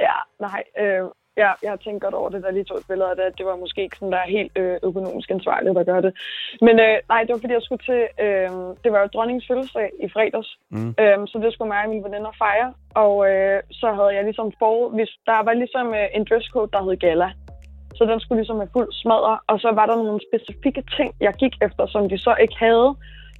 Ja, nej. Øh, ja, jeg har tænkt godt over det, der lige tog et billede af det. at Det var måske ikke sådan, der er helt øh, økonomisk ansvarligt at gøre det. Men øh, nej, det var fordi, jeg skulle til... Øh, det var jo dronningens fødselsdag i fredags. Mm. Øhm, så det skulle mig og mine veninder fejre. Og øh, så havde jeg ligesom for... Hvis, der var ligesom øh, en dresscode, der hed gala. Så den skulle ligesom have fuld smadre. Og så var der nogle specifikke ting, jeg gik efter, som de så ikke havde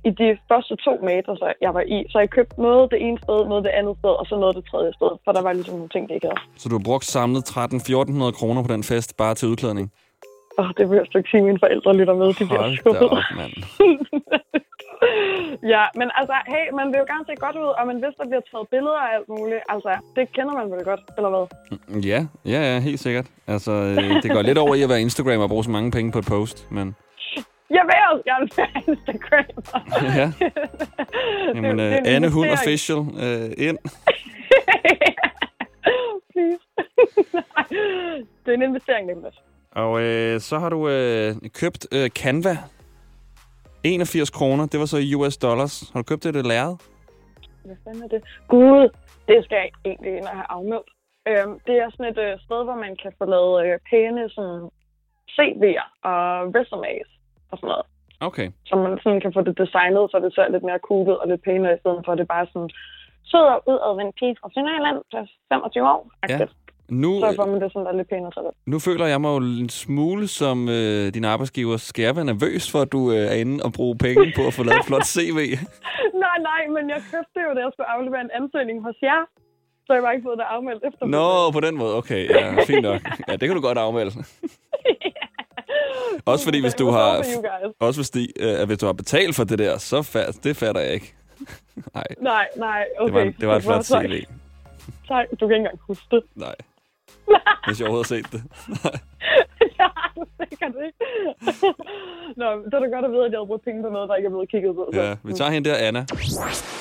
i de første to meter, så jeg var i. Så jeg købte noget det ene sted, noget det andet sted, og så noget det tredje sted. For der var ligesom nogle ting, de ikke havde. Så du har brugt samlet 13-1400 kroner på den fest, bare til udklædning? Åh, det vil jeg slet ikke sige, mine forældre lytter med. De bliver Hold skuffet. op, mand. ja, men altså, hey, man vil jo gerne se godt ud, og man hvis der bliver taget billeder af alt muligt. Altså, det kender man vel godt, eller hvad? Ja, ja, ja, helt sikkert. Altså, øh, det går lidt over i at være Instagram og bruge så mange penge på et post, men Jeg vil også gerne være Instagram. ja. Jamen, det øh, en Anne Hund. Official øh, ind. Please. det er en investering, Niklas. Og øh, så har du øh, købt øh, Canva. 81 kroner, det var så i US dollars. Har du købt det, det lærred? Hvad fanden er det? Gud, det skal jeg egentlig ind og have afmeldt. Øhm, det er sådan et øh, sted, hvor man kan få lavet øh, pæne sådan, CV'er og resumes. og sådan noget. Okay. Så man sådan kan få det designet, så det ser lidt mere cool ud og lidt pænere, i stedet for at det bare sådan sød og udadvendt pige fra Sønderjylland til 25 år. Ja. Nu, Så får man det sådan der lidt pænere det. nu føler jeg mig jo en smule som øh, din arbejdsgiver. Skal jeg være nervøs for, at du øh, er inde og bruge penge på at få lavet et flot CV? nej, nej, men jeg købte jo, da jeg skulle aflevere en ansøgning hos jer. Så jeg har ikke fået det afmeldt efter. Nå, på den måde. Okay, ja, fint nok. Ja, det kan du godt afmelde. Også fordi, hvis du har, også hvis, de, øh, hvis du har betalt for det der, så fat, det fatter jeg ikke. Nej, Nej, nej, okay. det var, det var et flot. CV. Tak, du kan ikke engang huske det. Nej. Hvis jeg overhovedet har set det. ja, du sikkert ikke. Nå, det er da godt at vide, at jeg havde brugt penge på noget, der ikke er blevet kigget på. så. Ja, vi tager hende der, Anna.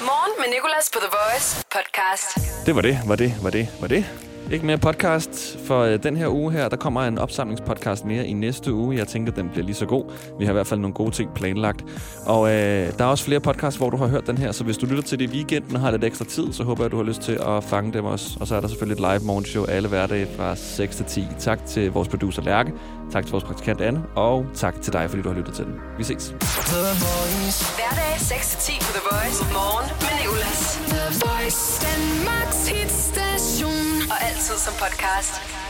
Morgen med Nicolas på The Voice podcast. Det var det, var det, var det, var det. Ikke mere podcast for øh, den her uge her. Der kommer en opsamlingspodcast mere i næste uge. Jeg tænker, den bliver lige så god. Vi har i hvert fald nogle gode ting planlagt. Og øh, der er også flere podcasts, hvor du har hørt den her. Så hvis du lytter til det i weekenden og har lidt ekstra tid, så håber jeg, at du har lyst til at fange dem også. Og så er der selvfølgelig et live morgenshow alle hverdage fra 6 til 10. Tak til vores producer Lærke. Tak til vores praktikant Anne. Og tak til dig, fordi du har lyttet til den. Vi ses. Hverdag 6-10 på The Voice. Morgen med Nicolas. The Voice. Danmarks hitstation. Og altid som podcast.